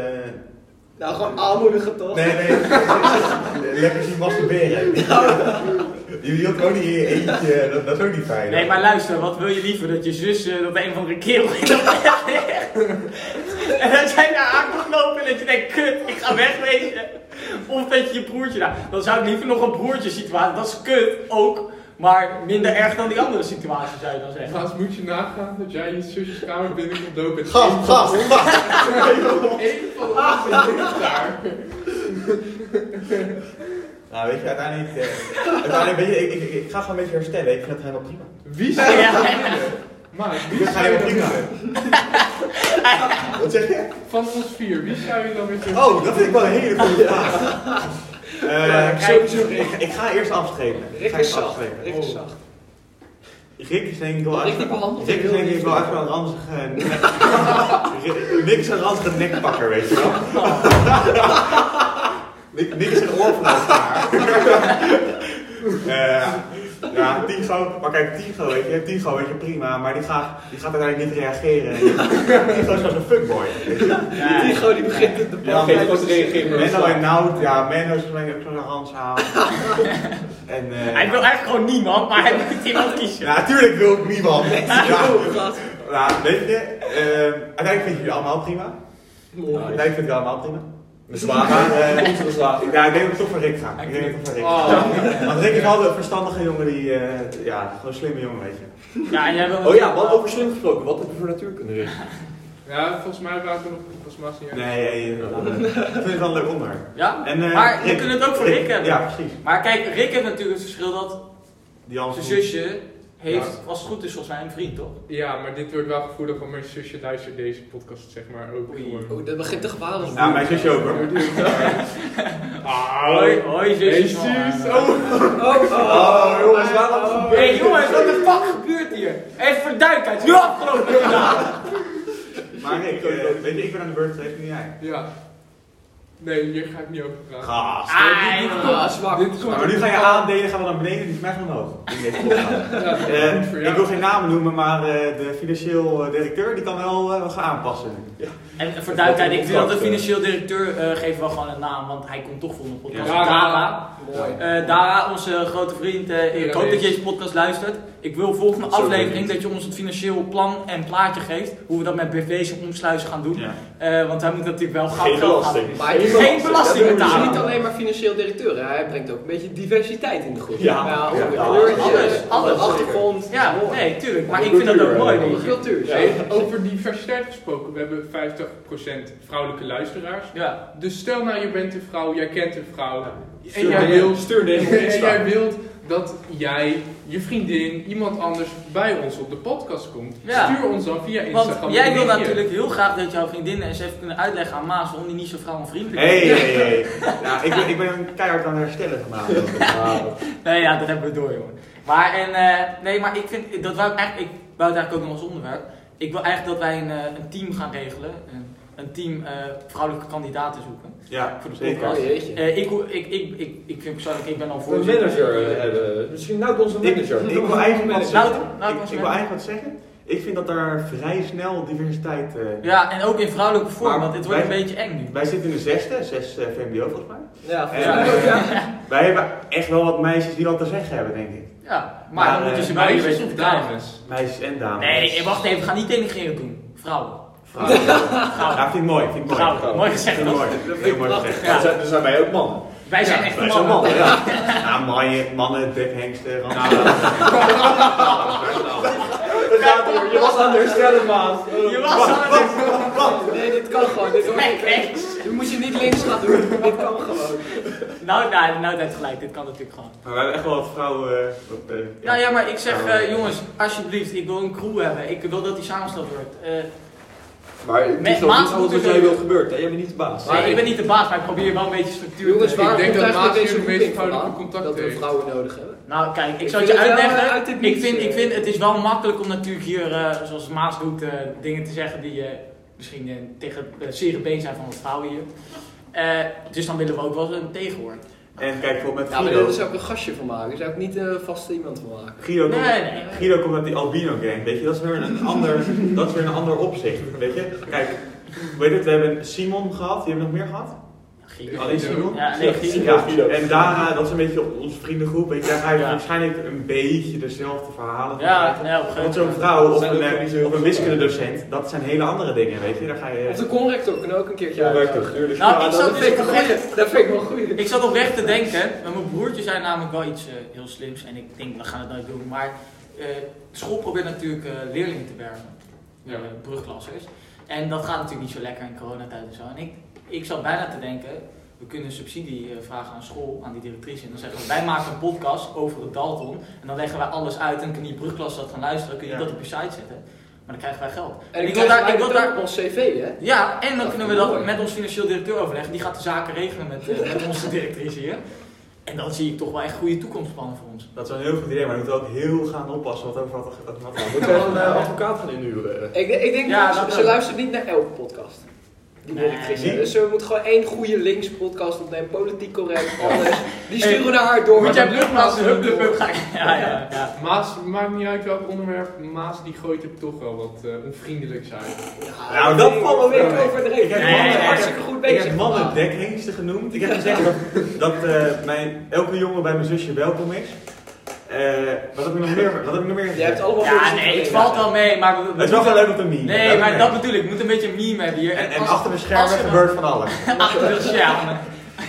S3: Nou, gewoon aanmoedigen toch?
S2: nee, nee, lekker zien masturberen. Je wilt ook niet in je eentje, dat, dat is ook niet fijn.
S1: Nee, maar luister, wat wil je liever? Dat je zus, eh, dat een van de kerel in de ligt. En dat jij daar aan komt lopen en dat je denkt, kut, ik ga wegwezen. Of dat je je broertje daar... Dan zou ik liever nog een broertje situatie, dat is kut, ook. Maar minder erg dan die andere situatie, zou je dan zeggen.
S4: Gast, moet je nagaan dat jij je zusjes kamer binnenkomt lopen en
S2: Gast,
S4: één van
S2: gast,
S4: ons- van ligt daar.
S2: Nou, weet je, uiteindelijk, eh, uiteindelijk weet je, ik, ik, ik ga gewoon een beetje herstellen. Ik vind het helemaal prima.
S4: Wie zou
S1: Ja.
S4: dat willen? Maar wie zou
S2: je
S4: je
S2: prima. Wat zeg je?
S4: Van ons vier, wie zou je dan willen?
S2: Oh, dat vind ik wel een hele goede vraag. Eh,
S3: sowieso
S2: ik, ik ga eerst afstrepen. Ik
S3: Rick
S2: ga
S3: is
S2: eerst
S3: zacht. Rick is zacht.
S2: Rick is denk ik wel
S3: Rick
S2: is denk ik wel echt wel een ranzige nek... Rick is een ranzige nekpakker, weet je wel. Nick is een oor van elkaar. Eh, ja, Tigo. Maar kijk, Tigo, weet je, Tigo, weet je, prima. Maar die gaat, die gaat uiteindelijk niet reageren. Tigo is als een fuckboy. weet je.
S3: Die begint de
S2: Ja,
S5: gewoon te reageren.
S2: Menno en Nout, ja, Menno is ook zo'n. En, eh,
S1: Hij wil eigenlijk gewoon niemand, maar hij moet iemand kiezen.
S2: Ja, natuurlijk wil ik niemand. Ja, nou, weet je, eh, uiteindelijk vind je jullie allemaal prima. Uiteindelijk vind ik jullie allemaal prima.
S5: Zwaar.
S2: eh, ja, ik denk dat ik toch voor Rick ga. Ik denk dat ik toch voor Rick ga.
S4: Oh.
S2: Want Rick is altijd een verstandige jongen die, eh, ja, gewoon een slimme jongen, weet je.
S1: Ja, en jij wil
S5: Oh ja, wat over slim gesproken. Wat heb je voor natuurkunde, Rick?
S4: Ja, volgens mij waren we nog volgens mij niet uit.
S2: Nee, eh, ik vind het wel een leuk onderwerp.
S1: Ja?
S2: En,
S1: Maar we
S2: Rick-
S1: kunnen het ook voor Rick hebben.
S2: Ja, precies.
S1: Maar kijk, Rick heeft natuurlijk het verschil dat
S2: Die Hans
S1: zijn zusje heeft, als het goed is, volgens mij een vriend, toch?
S4: Ja, maar dit wordt wel gevoelig, want mijn zusje luistert deze podcast zeg maar ook
S1: Oei.
S4: gewoon.
S3: Oh, dat begint te gebaren.
S2: Ja, mijn zusje ook hoor.
S1: Hoi, hoi
S4: Hey,
S1: zusjes.
S4: zus.
S1: van,
S4: Oh,
S3: Oh,
S5: Oh, jongens, waarom
S1: Hé jongens, wat de fuck gebeurt hier? Even voor de duidelijkheid, nu afgelopen.
S2: Maar Rick, eh, weet je, ik ben aan de beurt geweest, nu jij.
S4: ja. Nee, hier ga ik niet over praten.
S2: Gast.
S3: Ah, zwak.
S4: Dit komt-
S2: Maar nu ga je aandelen, gaan we naar beneden, die is mij omhoog. Eh, ik wil geen namen noemen, maar eh, de financieel eh, directeur die kan wel eh, wat gaan aanpassen.
S1: En voor duidelijkheid, ik vind dat de financieel directeur uh, geeft wel gewoon een naam, want hij komt toch voor een podcast.
S4: Ja.
S3: Mooi.
S1: Eh, Dara, onze grote vriend, eh, ik hoop dat je deze podcast luistert. Ik wil volgende aflevering dat je ons het financieel plan en plaatje geeft. Hoe we dat met BV's en omsluizen gaan doen.
S2: Ja.
S1: Eh, want hij moet natuurlijk wel gauw
S5: Geen
S1: geld gaan
S5: belasting.
S3: Maar hij is
S1: Geen belasting
S3: Hij is
S1: betalen.
S3: niet alleen maar financieel directeur, hè. hij brengt ook een beetje diversiteit in de groep.
S5: Ja. Ja.
S1: Alles, alles.
S3: achtergrond.
S1: Ja, nee, tuurlijk. Maar ik vind dat ook mooi,
S3: cultuur.
S4: Hey, over diversiteit gesproken, we hebben 50% vrouwelijke luisteraars.
S1: Ja.
S4: Dus stel nou, je bent een vrouw, jij kent een vrouw. En jij wilt,
S5: Stuur
S4: en jij wilt dat jij, je vriendin, iemand anders bij ons op de podcast komt.
S1: Ja.
S4: Stuur ons dan via Instagram.
S1: Want jij wil natuurlijk heel graag dat jouw vriendinnen eens even kunnen uitleggen aan Maas waarom die niet zo vrouwenvriendelijk
S2: Hé,
S1: is.
S2: hé, hé. Ja, ik ben, ik ben keihard aan herstellen vanavond.
S1: Nee, ja, dat hebben we door, jongen. Maar, en, eh, nee, maar ik vind, dat wou ik eigenlijk, ik wou het eigenlijk ook nog als onderwerp. Ik wil eigenlijk dat wij een, eh, een team gaan regelen. Een, een team eh, vrouwelijke kandidaten zoeken.
S2: Ja,
S1: Voor de
S2: zeker.
S3: Oh.
S1: Eh, ik, ik, ik, ik, ik vind persoonlijk, ik ben al
S5: Een
S1: voorzitter.
S5: manager eh, hebben. Misschien nou onze
S2: Ik,
S5: manager.
S2: ik wil eigenlijk wat
S1: Nou,
S2: zeggen.
S1: nou,
S2: Ik, ik wil eigenlijk wat zeggen. Ik vind dat er vrij snel diversiteit... eh,
S1: Ja, en ook in vrouwelijke vorm,
S2: Maar
S1: want het wordt een beetje eng nu.
S2: Wij zitten in de zesde, zes eh, VMBO volgens mij.
S3: Ja,
S2: En,
S3: ja.
S2: eh,
S3: ja.
S2: Wij hebben echt wel wat meisjes die wat te zeggen hebben, denk ik.
S1: Ja, maar,
S2: Maar,
S1: dan moeten
S2: eh,
S1: ze
S4: Meisjes of dames?
S2: Meisjes en dames.
S1: Nee, wacht even, ga niet denigreren doen. Vrouwen.
S2: Vrouwen.
S1: Vrouwen.
S2: Ja, vind ik mooi, vind ik mooi.
S1: Mooi gezegd,
S2: Vind ik mooi. Heel mooi gezegd.
S1: Ja.
S5: Dan zijn, wij ook mannen.
S1: Wij zijn
S4: Ja,
S1: echt
S5: Wij zijn
S1: mannen.
S5: mannen, ja.
S2: Ja, mannen, mannen,
S5: Dat gaat door. Je was aan het herstellen, maat.
S1: Je was aan het
S3: Nee, dit kan gewoon. Dit
S1: Nee, nee.
S3: Je moet je niet links gaan doen. Dit kan gewoon.
S1: Nou, nou, nou, dat gelijk. Dit kan natuurlijk gewoon.
S2: Maar we hebben echt wel wat vrouwen... eh, wat, eh,
S1: Nou ja, maar ik zeg, eh, jongens, alsjeblieft, ik wil een crew hebben. Ik wil dat die samengesteld wordt. Eh,
S5: Maar het
S1: Met
S5: is
S1: maat
S5: niet wat
S1: moet
S5: jij wilt gebeurt. hè? Jij bent niet de baas.
S1: nee, ik ben niet de baas, maar ik probeer wel een beetje structuur
S3: Jongens,
S1: te
S3: waar
S4: Ik denk dat Maas
S3: deze
S4: hier de meest vrouwelijke contact
S3: Dat we vrouwen nodig hebben.
S1: Nou, kijk, ik
S3: Ik
S1: zal het je uitleggen.
S3: eh, uit het
S1: ik, vind,
S3: eh.
S1: ik vind het is wel makkelijk om natuurlijk hier, eh, zoals Maas doet, eh, dingen te zeggen die eh, misschien eh, tegen het zere been zijn van de vrouwen hier. Eh, dus dan willen we ook wel eens een tegenwoord.
S2: En kijk, bijvoorbeeld met
S3: Ja, maar
S2: Guido.
S3: daar zou ik een gastje van maken. Daar zou ik niet eh vast iemand van maken.
S2: Guido, komt,
S1: Nee, nee.
S2: Guido komt uit die albino gang, weet je. Dat is weer een ander, dat is weer een ander opzicht, weet je. Kijk, weet het, we hebben Simon gehad. Die hebben we nog meer gehad? Alleen Simon?
S1: Ja, nee.
S2: Ja, en Dara, dat is een beetje onze vriendengroep. Weet je, daar ga je
S1: Ja.
S2: waarschijnlijk een beetje dezelfde verhalen van
S1: Ja, ja, op een
S2: Want
S1: gegeven
S2: zo'n
S1: moment.
S2: vrouw of een, eh, of een wiskundedocent, dat zijn hele andere dingen, weet je. Daar ga
S3: Of
S2: je...
S3: de conrector kunnen ook een keertje
S5: ook. Tuurlijk.
S1: Nou,
S3: Ja,
S1: ik
S3: dat
S1: zat
S3: vind
S1: dus
S3: ik wel
S1: oprecht,
S3: goed. Dat vind ik wel goed.
S1: ik zat oprecht te denken, met mijn broertje zei namelijk wel iets eh, heel slims en ik denk we gaan het nooit doen, maar eh, de school probeert natuurlijk eh, leerlingen te werven,
S4: Ja.
S1: eh, brugklassers. En dat gaat natuurlijk niet zo lekker in coronatijd en zo. En ik, ik zat bijna te denken, we kunnen subsidie eh, vragen aan school, aan die directrice. En dan zeggen we, wij maken een podcast over het Dalton. En dan leggen wij alles uit en kunnen je brugklas dat gaan luisteren. Kun je
S2: Ja.
S1: dat op je site zetten. Maar dan krijgen wij geld.
S3: En
S1: ik
S3: ik
S1: wil daar- ik wil
S3: daar op ons cv, hè?
S1: Ja, en dan
S3: Dat
S1: kunnen we dat
S3: mooi.
S1: met ons financieel directeur overleggen. Die gaat de zaken regelen met, eh, met onze directrice hier. En dan zie ik toch wel echt goede toekomstplannen voor ons.
S2: Dat is wel een heel goed idee, maar we moeten ook heel gaan oppassen wat over wat, wat, wat,
S5: Nou, moeten we even een eh, advocaat gaan inhuren?
S3: Ik, ik denk
S1: Ja,
S3: dat ze,
S1: wel.
S3: ze luistert niet naar elke podcast. Die
S1: Nee.
S3: Dus we moeten gewoon één goede links podcast opnemen, politiek correct, alles. Die sturen we naar haar door.
S1: Moet jij
S3: dat-
S1: hup, hup, hup, ga ik. Ja, ja, ja.
S4: Maas, maakt niet uit welk onderwerp, Maas die gooit er toch wel wat eh onvriendelijks uit.
S3: Ja,
S2: Nou, dat
S3: ik- ik
S2: wel mee.
S3: overdreven.
S2: Ik heb
S1: mannen-
S3: hartstikke goed
S2: Ik
S3: bezig.
S2: heb mannen dekhengsten genoemd. Ik heb gezegd dat, dat eh, mijn, elke jongen bij mijn zusje welkom is. Eh, wat heb ik nog meer, wat heb ik nog meer
S3: Je
S2: gezegd?
S3: hebt allemaal
S1: Ja, nee, het valt wel mee, maar we, we
S2: Het is wel wel leuk om te meme.
S1: Nee, maar dat bedoel ik. We moeten een beetje een meme hebben hier.
S2: En, en
S1: als-
S2: achter de schermen gebeurt van alles.
S1: Achter de schermen.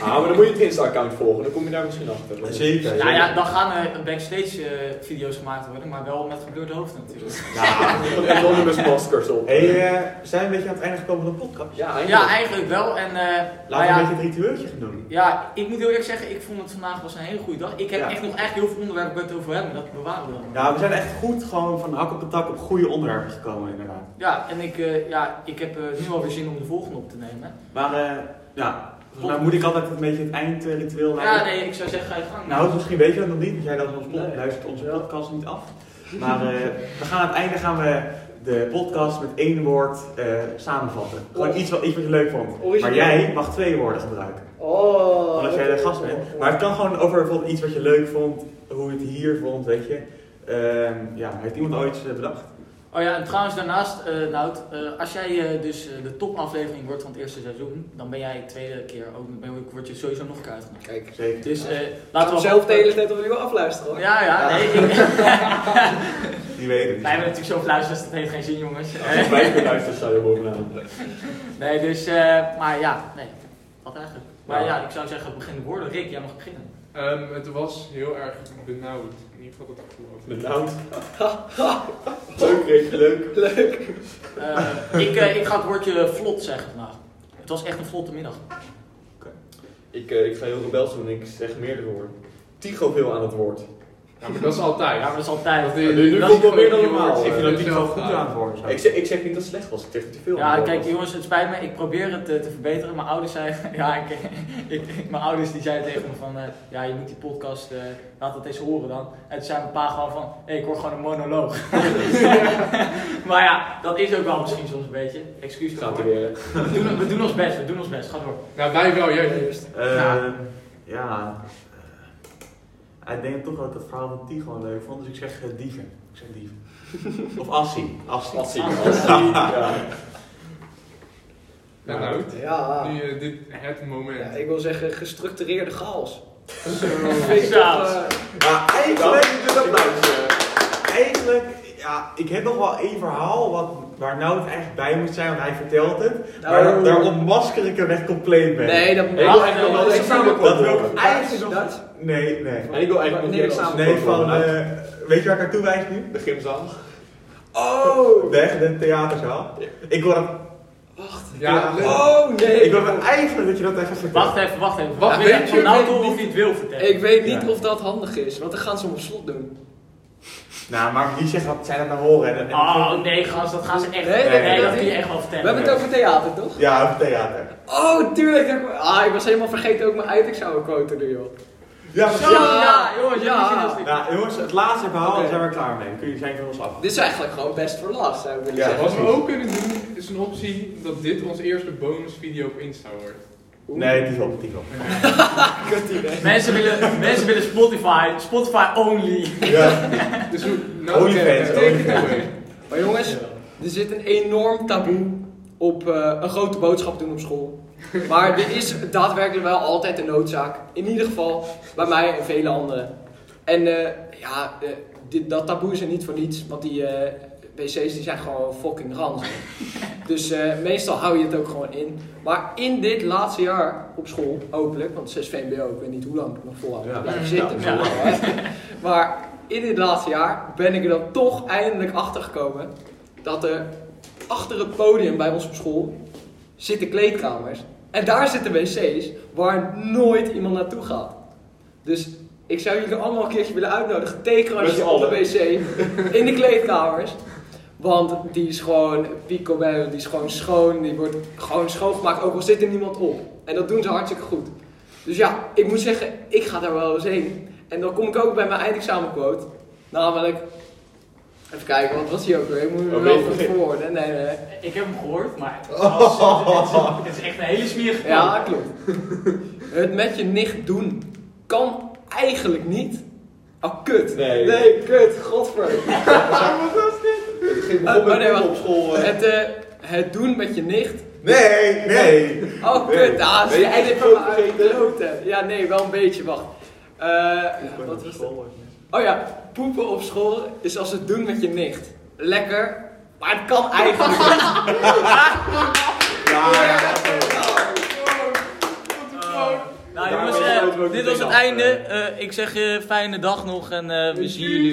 S5: Ah, maar dan moet je het Insta-account volgen, dan kom je daar misschien achter.
S2: Zeker.
S1: Ja, ja, dan gaan er backstage eh, video's gemaakt worden, maar wel met gebleurde hoofden natuurlijk.
S2: Ja.
S5: En anonymous maskers op.
S2: Hey, eh, zijn we een beetje aan het einde gekomen van de podcast?
S5: Ja,
S1: Ja,
S5: eigenlijk.
S1: eigenlijk wel. En, eh,
S2: Laten we
S1: ja,
S2: een beetje het ritueeltje gaan doen.
S1: ja, ik moet heel eerlijk zeggen, ik vond het vandaag was een hele goede dag. Ik heb
S2: Ja.
S1: echt nog eigenlijk heel veel onderwerpen het over hebben, dat bewaren we dan.
S2: Ja, we zijn echt goed gewoon van hak op de tak op goede onderwerpen gekomen inderdaad.
S1: Ja, en ik, eh, ja, ik heb eh, nu alweer zin om de volgende op te nemen.
S2: Maar eh, ja, mij moet ik altijd een beetje het eindritueel
S1: Ja,
S2: leiden.
S1: nee, ik zou zeggen, ga je gang.
S2: Nou, misschien weet je dat nog niet, want jij luistert onze, pod-
S3: Nee.
S2: luistert onze podcast niet af. Maar eh, we gaan aan het einde gaan we de podcast met één woord eh, samenvatten. Gewoon
S3: Oh.
S2: iets wat, iets wat je leuk vond. Maar jij mag twee woorden gebruiken.
S3: Oh.
S2: Omdat jij de gast bent. Maar het kan gewoon over bijvoorbeeld iets wat je leuk vond, hoe je het hier vond, weet je. Ehm, ja, heeft iemand ooit iets eh, bedacht?
S1: Oh ja, en trouwens daarnaast, eh Nout, eh, als jij eh, dus de topaflevering wordt van het eerste seizoen, dan ben jij de tweede keer ook, ben word je sowieso nog een keer uitgenodigd.
S3: Kijk,
S2: Zeker.
S1: Dus eh
S3: laten
S1: laten
S3: we
S1: we
S3: zelf de hele tijd opnieuw afluisteren hoor.
S1: Ja, ja, nee. Ik,
S2: Die weten het.
S1: wij hebben natuurlijk zoveel luisteraars, dat heeft geen zin jongens.
S5: Als vijf keer luistert, sta je bovenaan.
S1: Nee, dus, eh, maar ja, nee, dat eigenlijk. Maar ja, ik zou zeggen, begin de woorden. Rick, jij mag beginnen.
S4: Ehm, het was heel erg benauwd. In ieder geval dat afgelopen.
S5: Benauwd. leuk, Rick, leuk.
S3: Leuk.
S1: Eh, ik, eh, ik ga het woordje vlot zeggen vandaag. Het was echt een vlotte middag.
S5: Ik, eh, ik ga heel rebels doen, ik zeg meerdere woorden. Tigo veel aan het woord.
S4: Ja, maar dat is altijd.
S1: Ja, maar dat is altijd.
S4: Dat
S5: nu-
S4: is-
S5: nu
S4: dat
S5: komt wel meer dan normaal.
S2: Ik vind dat
S4: Dus
S2: niet zo goed aan het worden.
S5: Ik zeg, ik zeg niet dat het slecht was, ik zeg dat te veel
S1: Ja,
S5: het
S1: kijk
S5: was.
S1: jongens, het spijt me. Ik probeer het eh, te verbeteren. Mijn ouders zeiden, ja, ik, mijn ouders die zeiden tegen me van, eh, ja, je moet die podcast, eh, laat dat eens horen dan. En toen zei mijn pa gewoon van, hé, ik hoor gewoon een monoloog. maar ja, dat is ook wel misschien soms een beetje. Excuus
S5: Gaat
S1: ervoor.
S5: weer.
S1: We doen, we doen ons best, we doen ons best. Ga door.
S4: Nou, wij wel, jij niet.
S2: Eh,
S1: Ja.
S2: Ja. eh, ik denk toch dat ik het verhaal van Tigo gewoon leuk vond, dus ik zeg eh, dieven. Ik zeg dieven. of. Assie.
S1: Ah,
S5: Assie. Ja.
S4: Ja, nou,
S3: Ja.
S4: nu eh, dit het moment.
S3: ja. Ik wil zeggen gestructureerde chaos.
S4: Zo.
S3: Eh,
S2: Ja, eigenlijk,
S5: is het applaus. eh.
S2: eigenlijk, ja, ik heb nog wel één verhaal wat, waar nou het eigenlijk bij moet zijn, want hij vertelt het. Maar
S3: Nou.
S2: daar ontmasker ik hem echt compleet mee.
S3: Nee, dat
S1: Ja,
S5: eigenlijk wel
S1: dat
S2: dat wil ik eigenlijk nog...
S3: Dat?
S2: Nee, nee.
S5: En ik wil eigenlijk nog
S2: Nee, van, eh, weet je waar ik naartoe wijs nu?
S5: De gymzaal.
S3: Oh!
S2: De, de theaterzaal. Ik wil, hem-
S4: Ja, leuk.
S3: Oh nee!
S2: ik wil eigenlijk dat je dat even vertelt.
S1: Wacht even, wacht even.
S4: Wat
S1: Wacht,
S4: weet
S1: weet
S4: je?
S1: nou
S3: weet
S1: toch
S3: niet.
S1: of je het wil vertellen?
S3: Ik weet niet
S2: Ja.
S3: of dat handig is, want dan gaan ze hem op slot doen.
S2: Nou, maar wie zegt wat zij dat nou horen? En, en-
S1: Oh nee, gast, dat gaan ze echt.
S3: Nee,
S1: Nee,
S2: nee,
S1: dat
S3: dat
S1: kun je echt wel
S3: We
S1: vertellen.
S3: hebben het over theater, toch?
S2: Ja, over theater.
S3: Oh, tuurlijk. dat- Ah, ik was helemaal vergeten ook mijn uitexamen quote te doen, joh.
S2: Ja,
S1: Zo, ja, jongens,
S3: Ja.
S2: Nou, jongens, het laatste verhaal,
S3: Oké.
S2: daar zijn we klaar mee. Kun je zijn van ons af.
S3: Dit is eigenlijk gewoon best for last, zou ik willen
S2: Ja.
S3: zeggen.
S4: Wat we ook kunnen doen, is een optie dat dit onze eerste bonusvideo op Insta wordt.
S2: Nee, die is op, die is op.
S1: Mensen willen, mensen willen Spotify, Spotify only.
S2: Ja.
S4: Dus hoe... Nou,
S2: Onlyfans,
S4: oké, take it
S2: Onlyfans.
S4: away.
S3: Maar jongens, er zit een enorm taboe op eh, een grote boodschap doen op school. Maar er is daadwerkelijk wel altijd een noodzaak. In ieder geval bij mij en vele anderen. En eh, ja, eh, dit, dat taboe is er niet voor niets, want die eh, wc's die zijn gewoon fucking ranzig. Dus eh, meestal hou je het ook gewoon in. Maar in dit laatste jaar op school, hopelijk, want 6 VMBO, ik weet niet hoe lang ik nog volhoud
S2: Ja.
S3: blijven zitten.
S1: Ja.
S3: Maar in dit laatste jaar ben ik er dan toch eindelijk achter gekomen dat er achter het podium bij ons op school zitten kleedkamers En daar zitten wc's waar nooit iemand naartoe gaat. Dus ik zou jullie allemaal een keertje willen uitnodigen.
S5: Z'n
S3: op de wc. In de kleedkamers. Want die is gewoon picobello, die is gewoon schoon. Die wordt gewoon schoongemaakt, ook al zit er niemand op. En dat doen ze hartstikke goed. Dus ja, ik moet zeggen, ik ga daar wel eens heen. En dan kom ik ook bij mijn eindexamenquote. Namelijk, even kijken, wat was die ook weer? Ik moet
S5: Oh,
S3: hem
S5: je
S3: wel goed verwoorden. Nee, nee.
S1: Ik heb hem gehoord, maar het is, het is- het is echt een hele smerige
S3: Ja, klopt. Het met je nicht doen kan eigenlijk niet. Oh, kut.
S5: Nee.
S3: Nee, kut. Godver.
S5: Het ging
S3: Oh,
S5: begon met
S3: oh, nee, wacht.
S5: op school.
S3: Het, eh, het doen met je nicht.
S2: Nee, nee.
S3: Oh,
S5: Nee.
S3: kut. Ah,
S5: Ben je
S3: ze me
S5: vergeten?
S3: uitgekloten. Ja, nee, wel een beetje. Wacht. Eh, ja,
S5: Ik
S3: wat was
S5: school.
S3: Oh ja, poepen op school is als het doen met je nicht. Lekker, maar het kan eigenlijk niet.
S1: Nou
S5: Daar
S1: jongens,
S5: ben je
S1: eh, dit was het einde. Eh, ik zeg je fijne dag nog en eh, we zien jullie weer.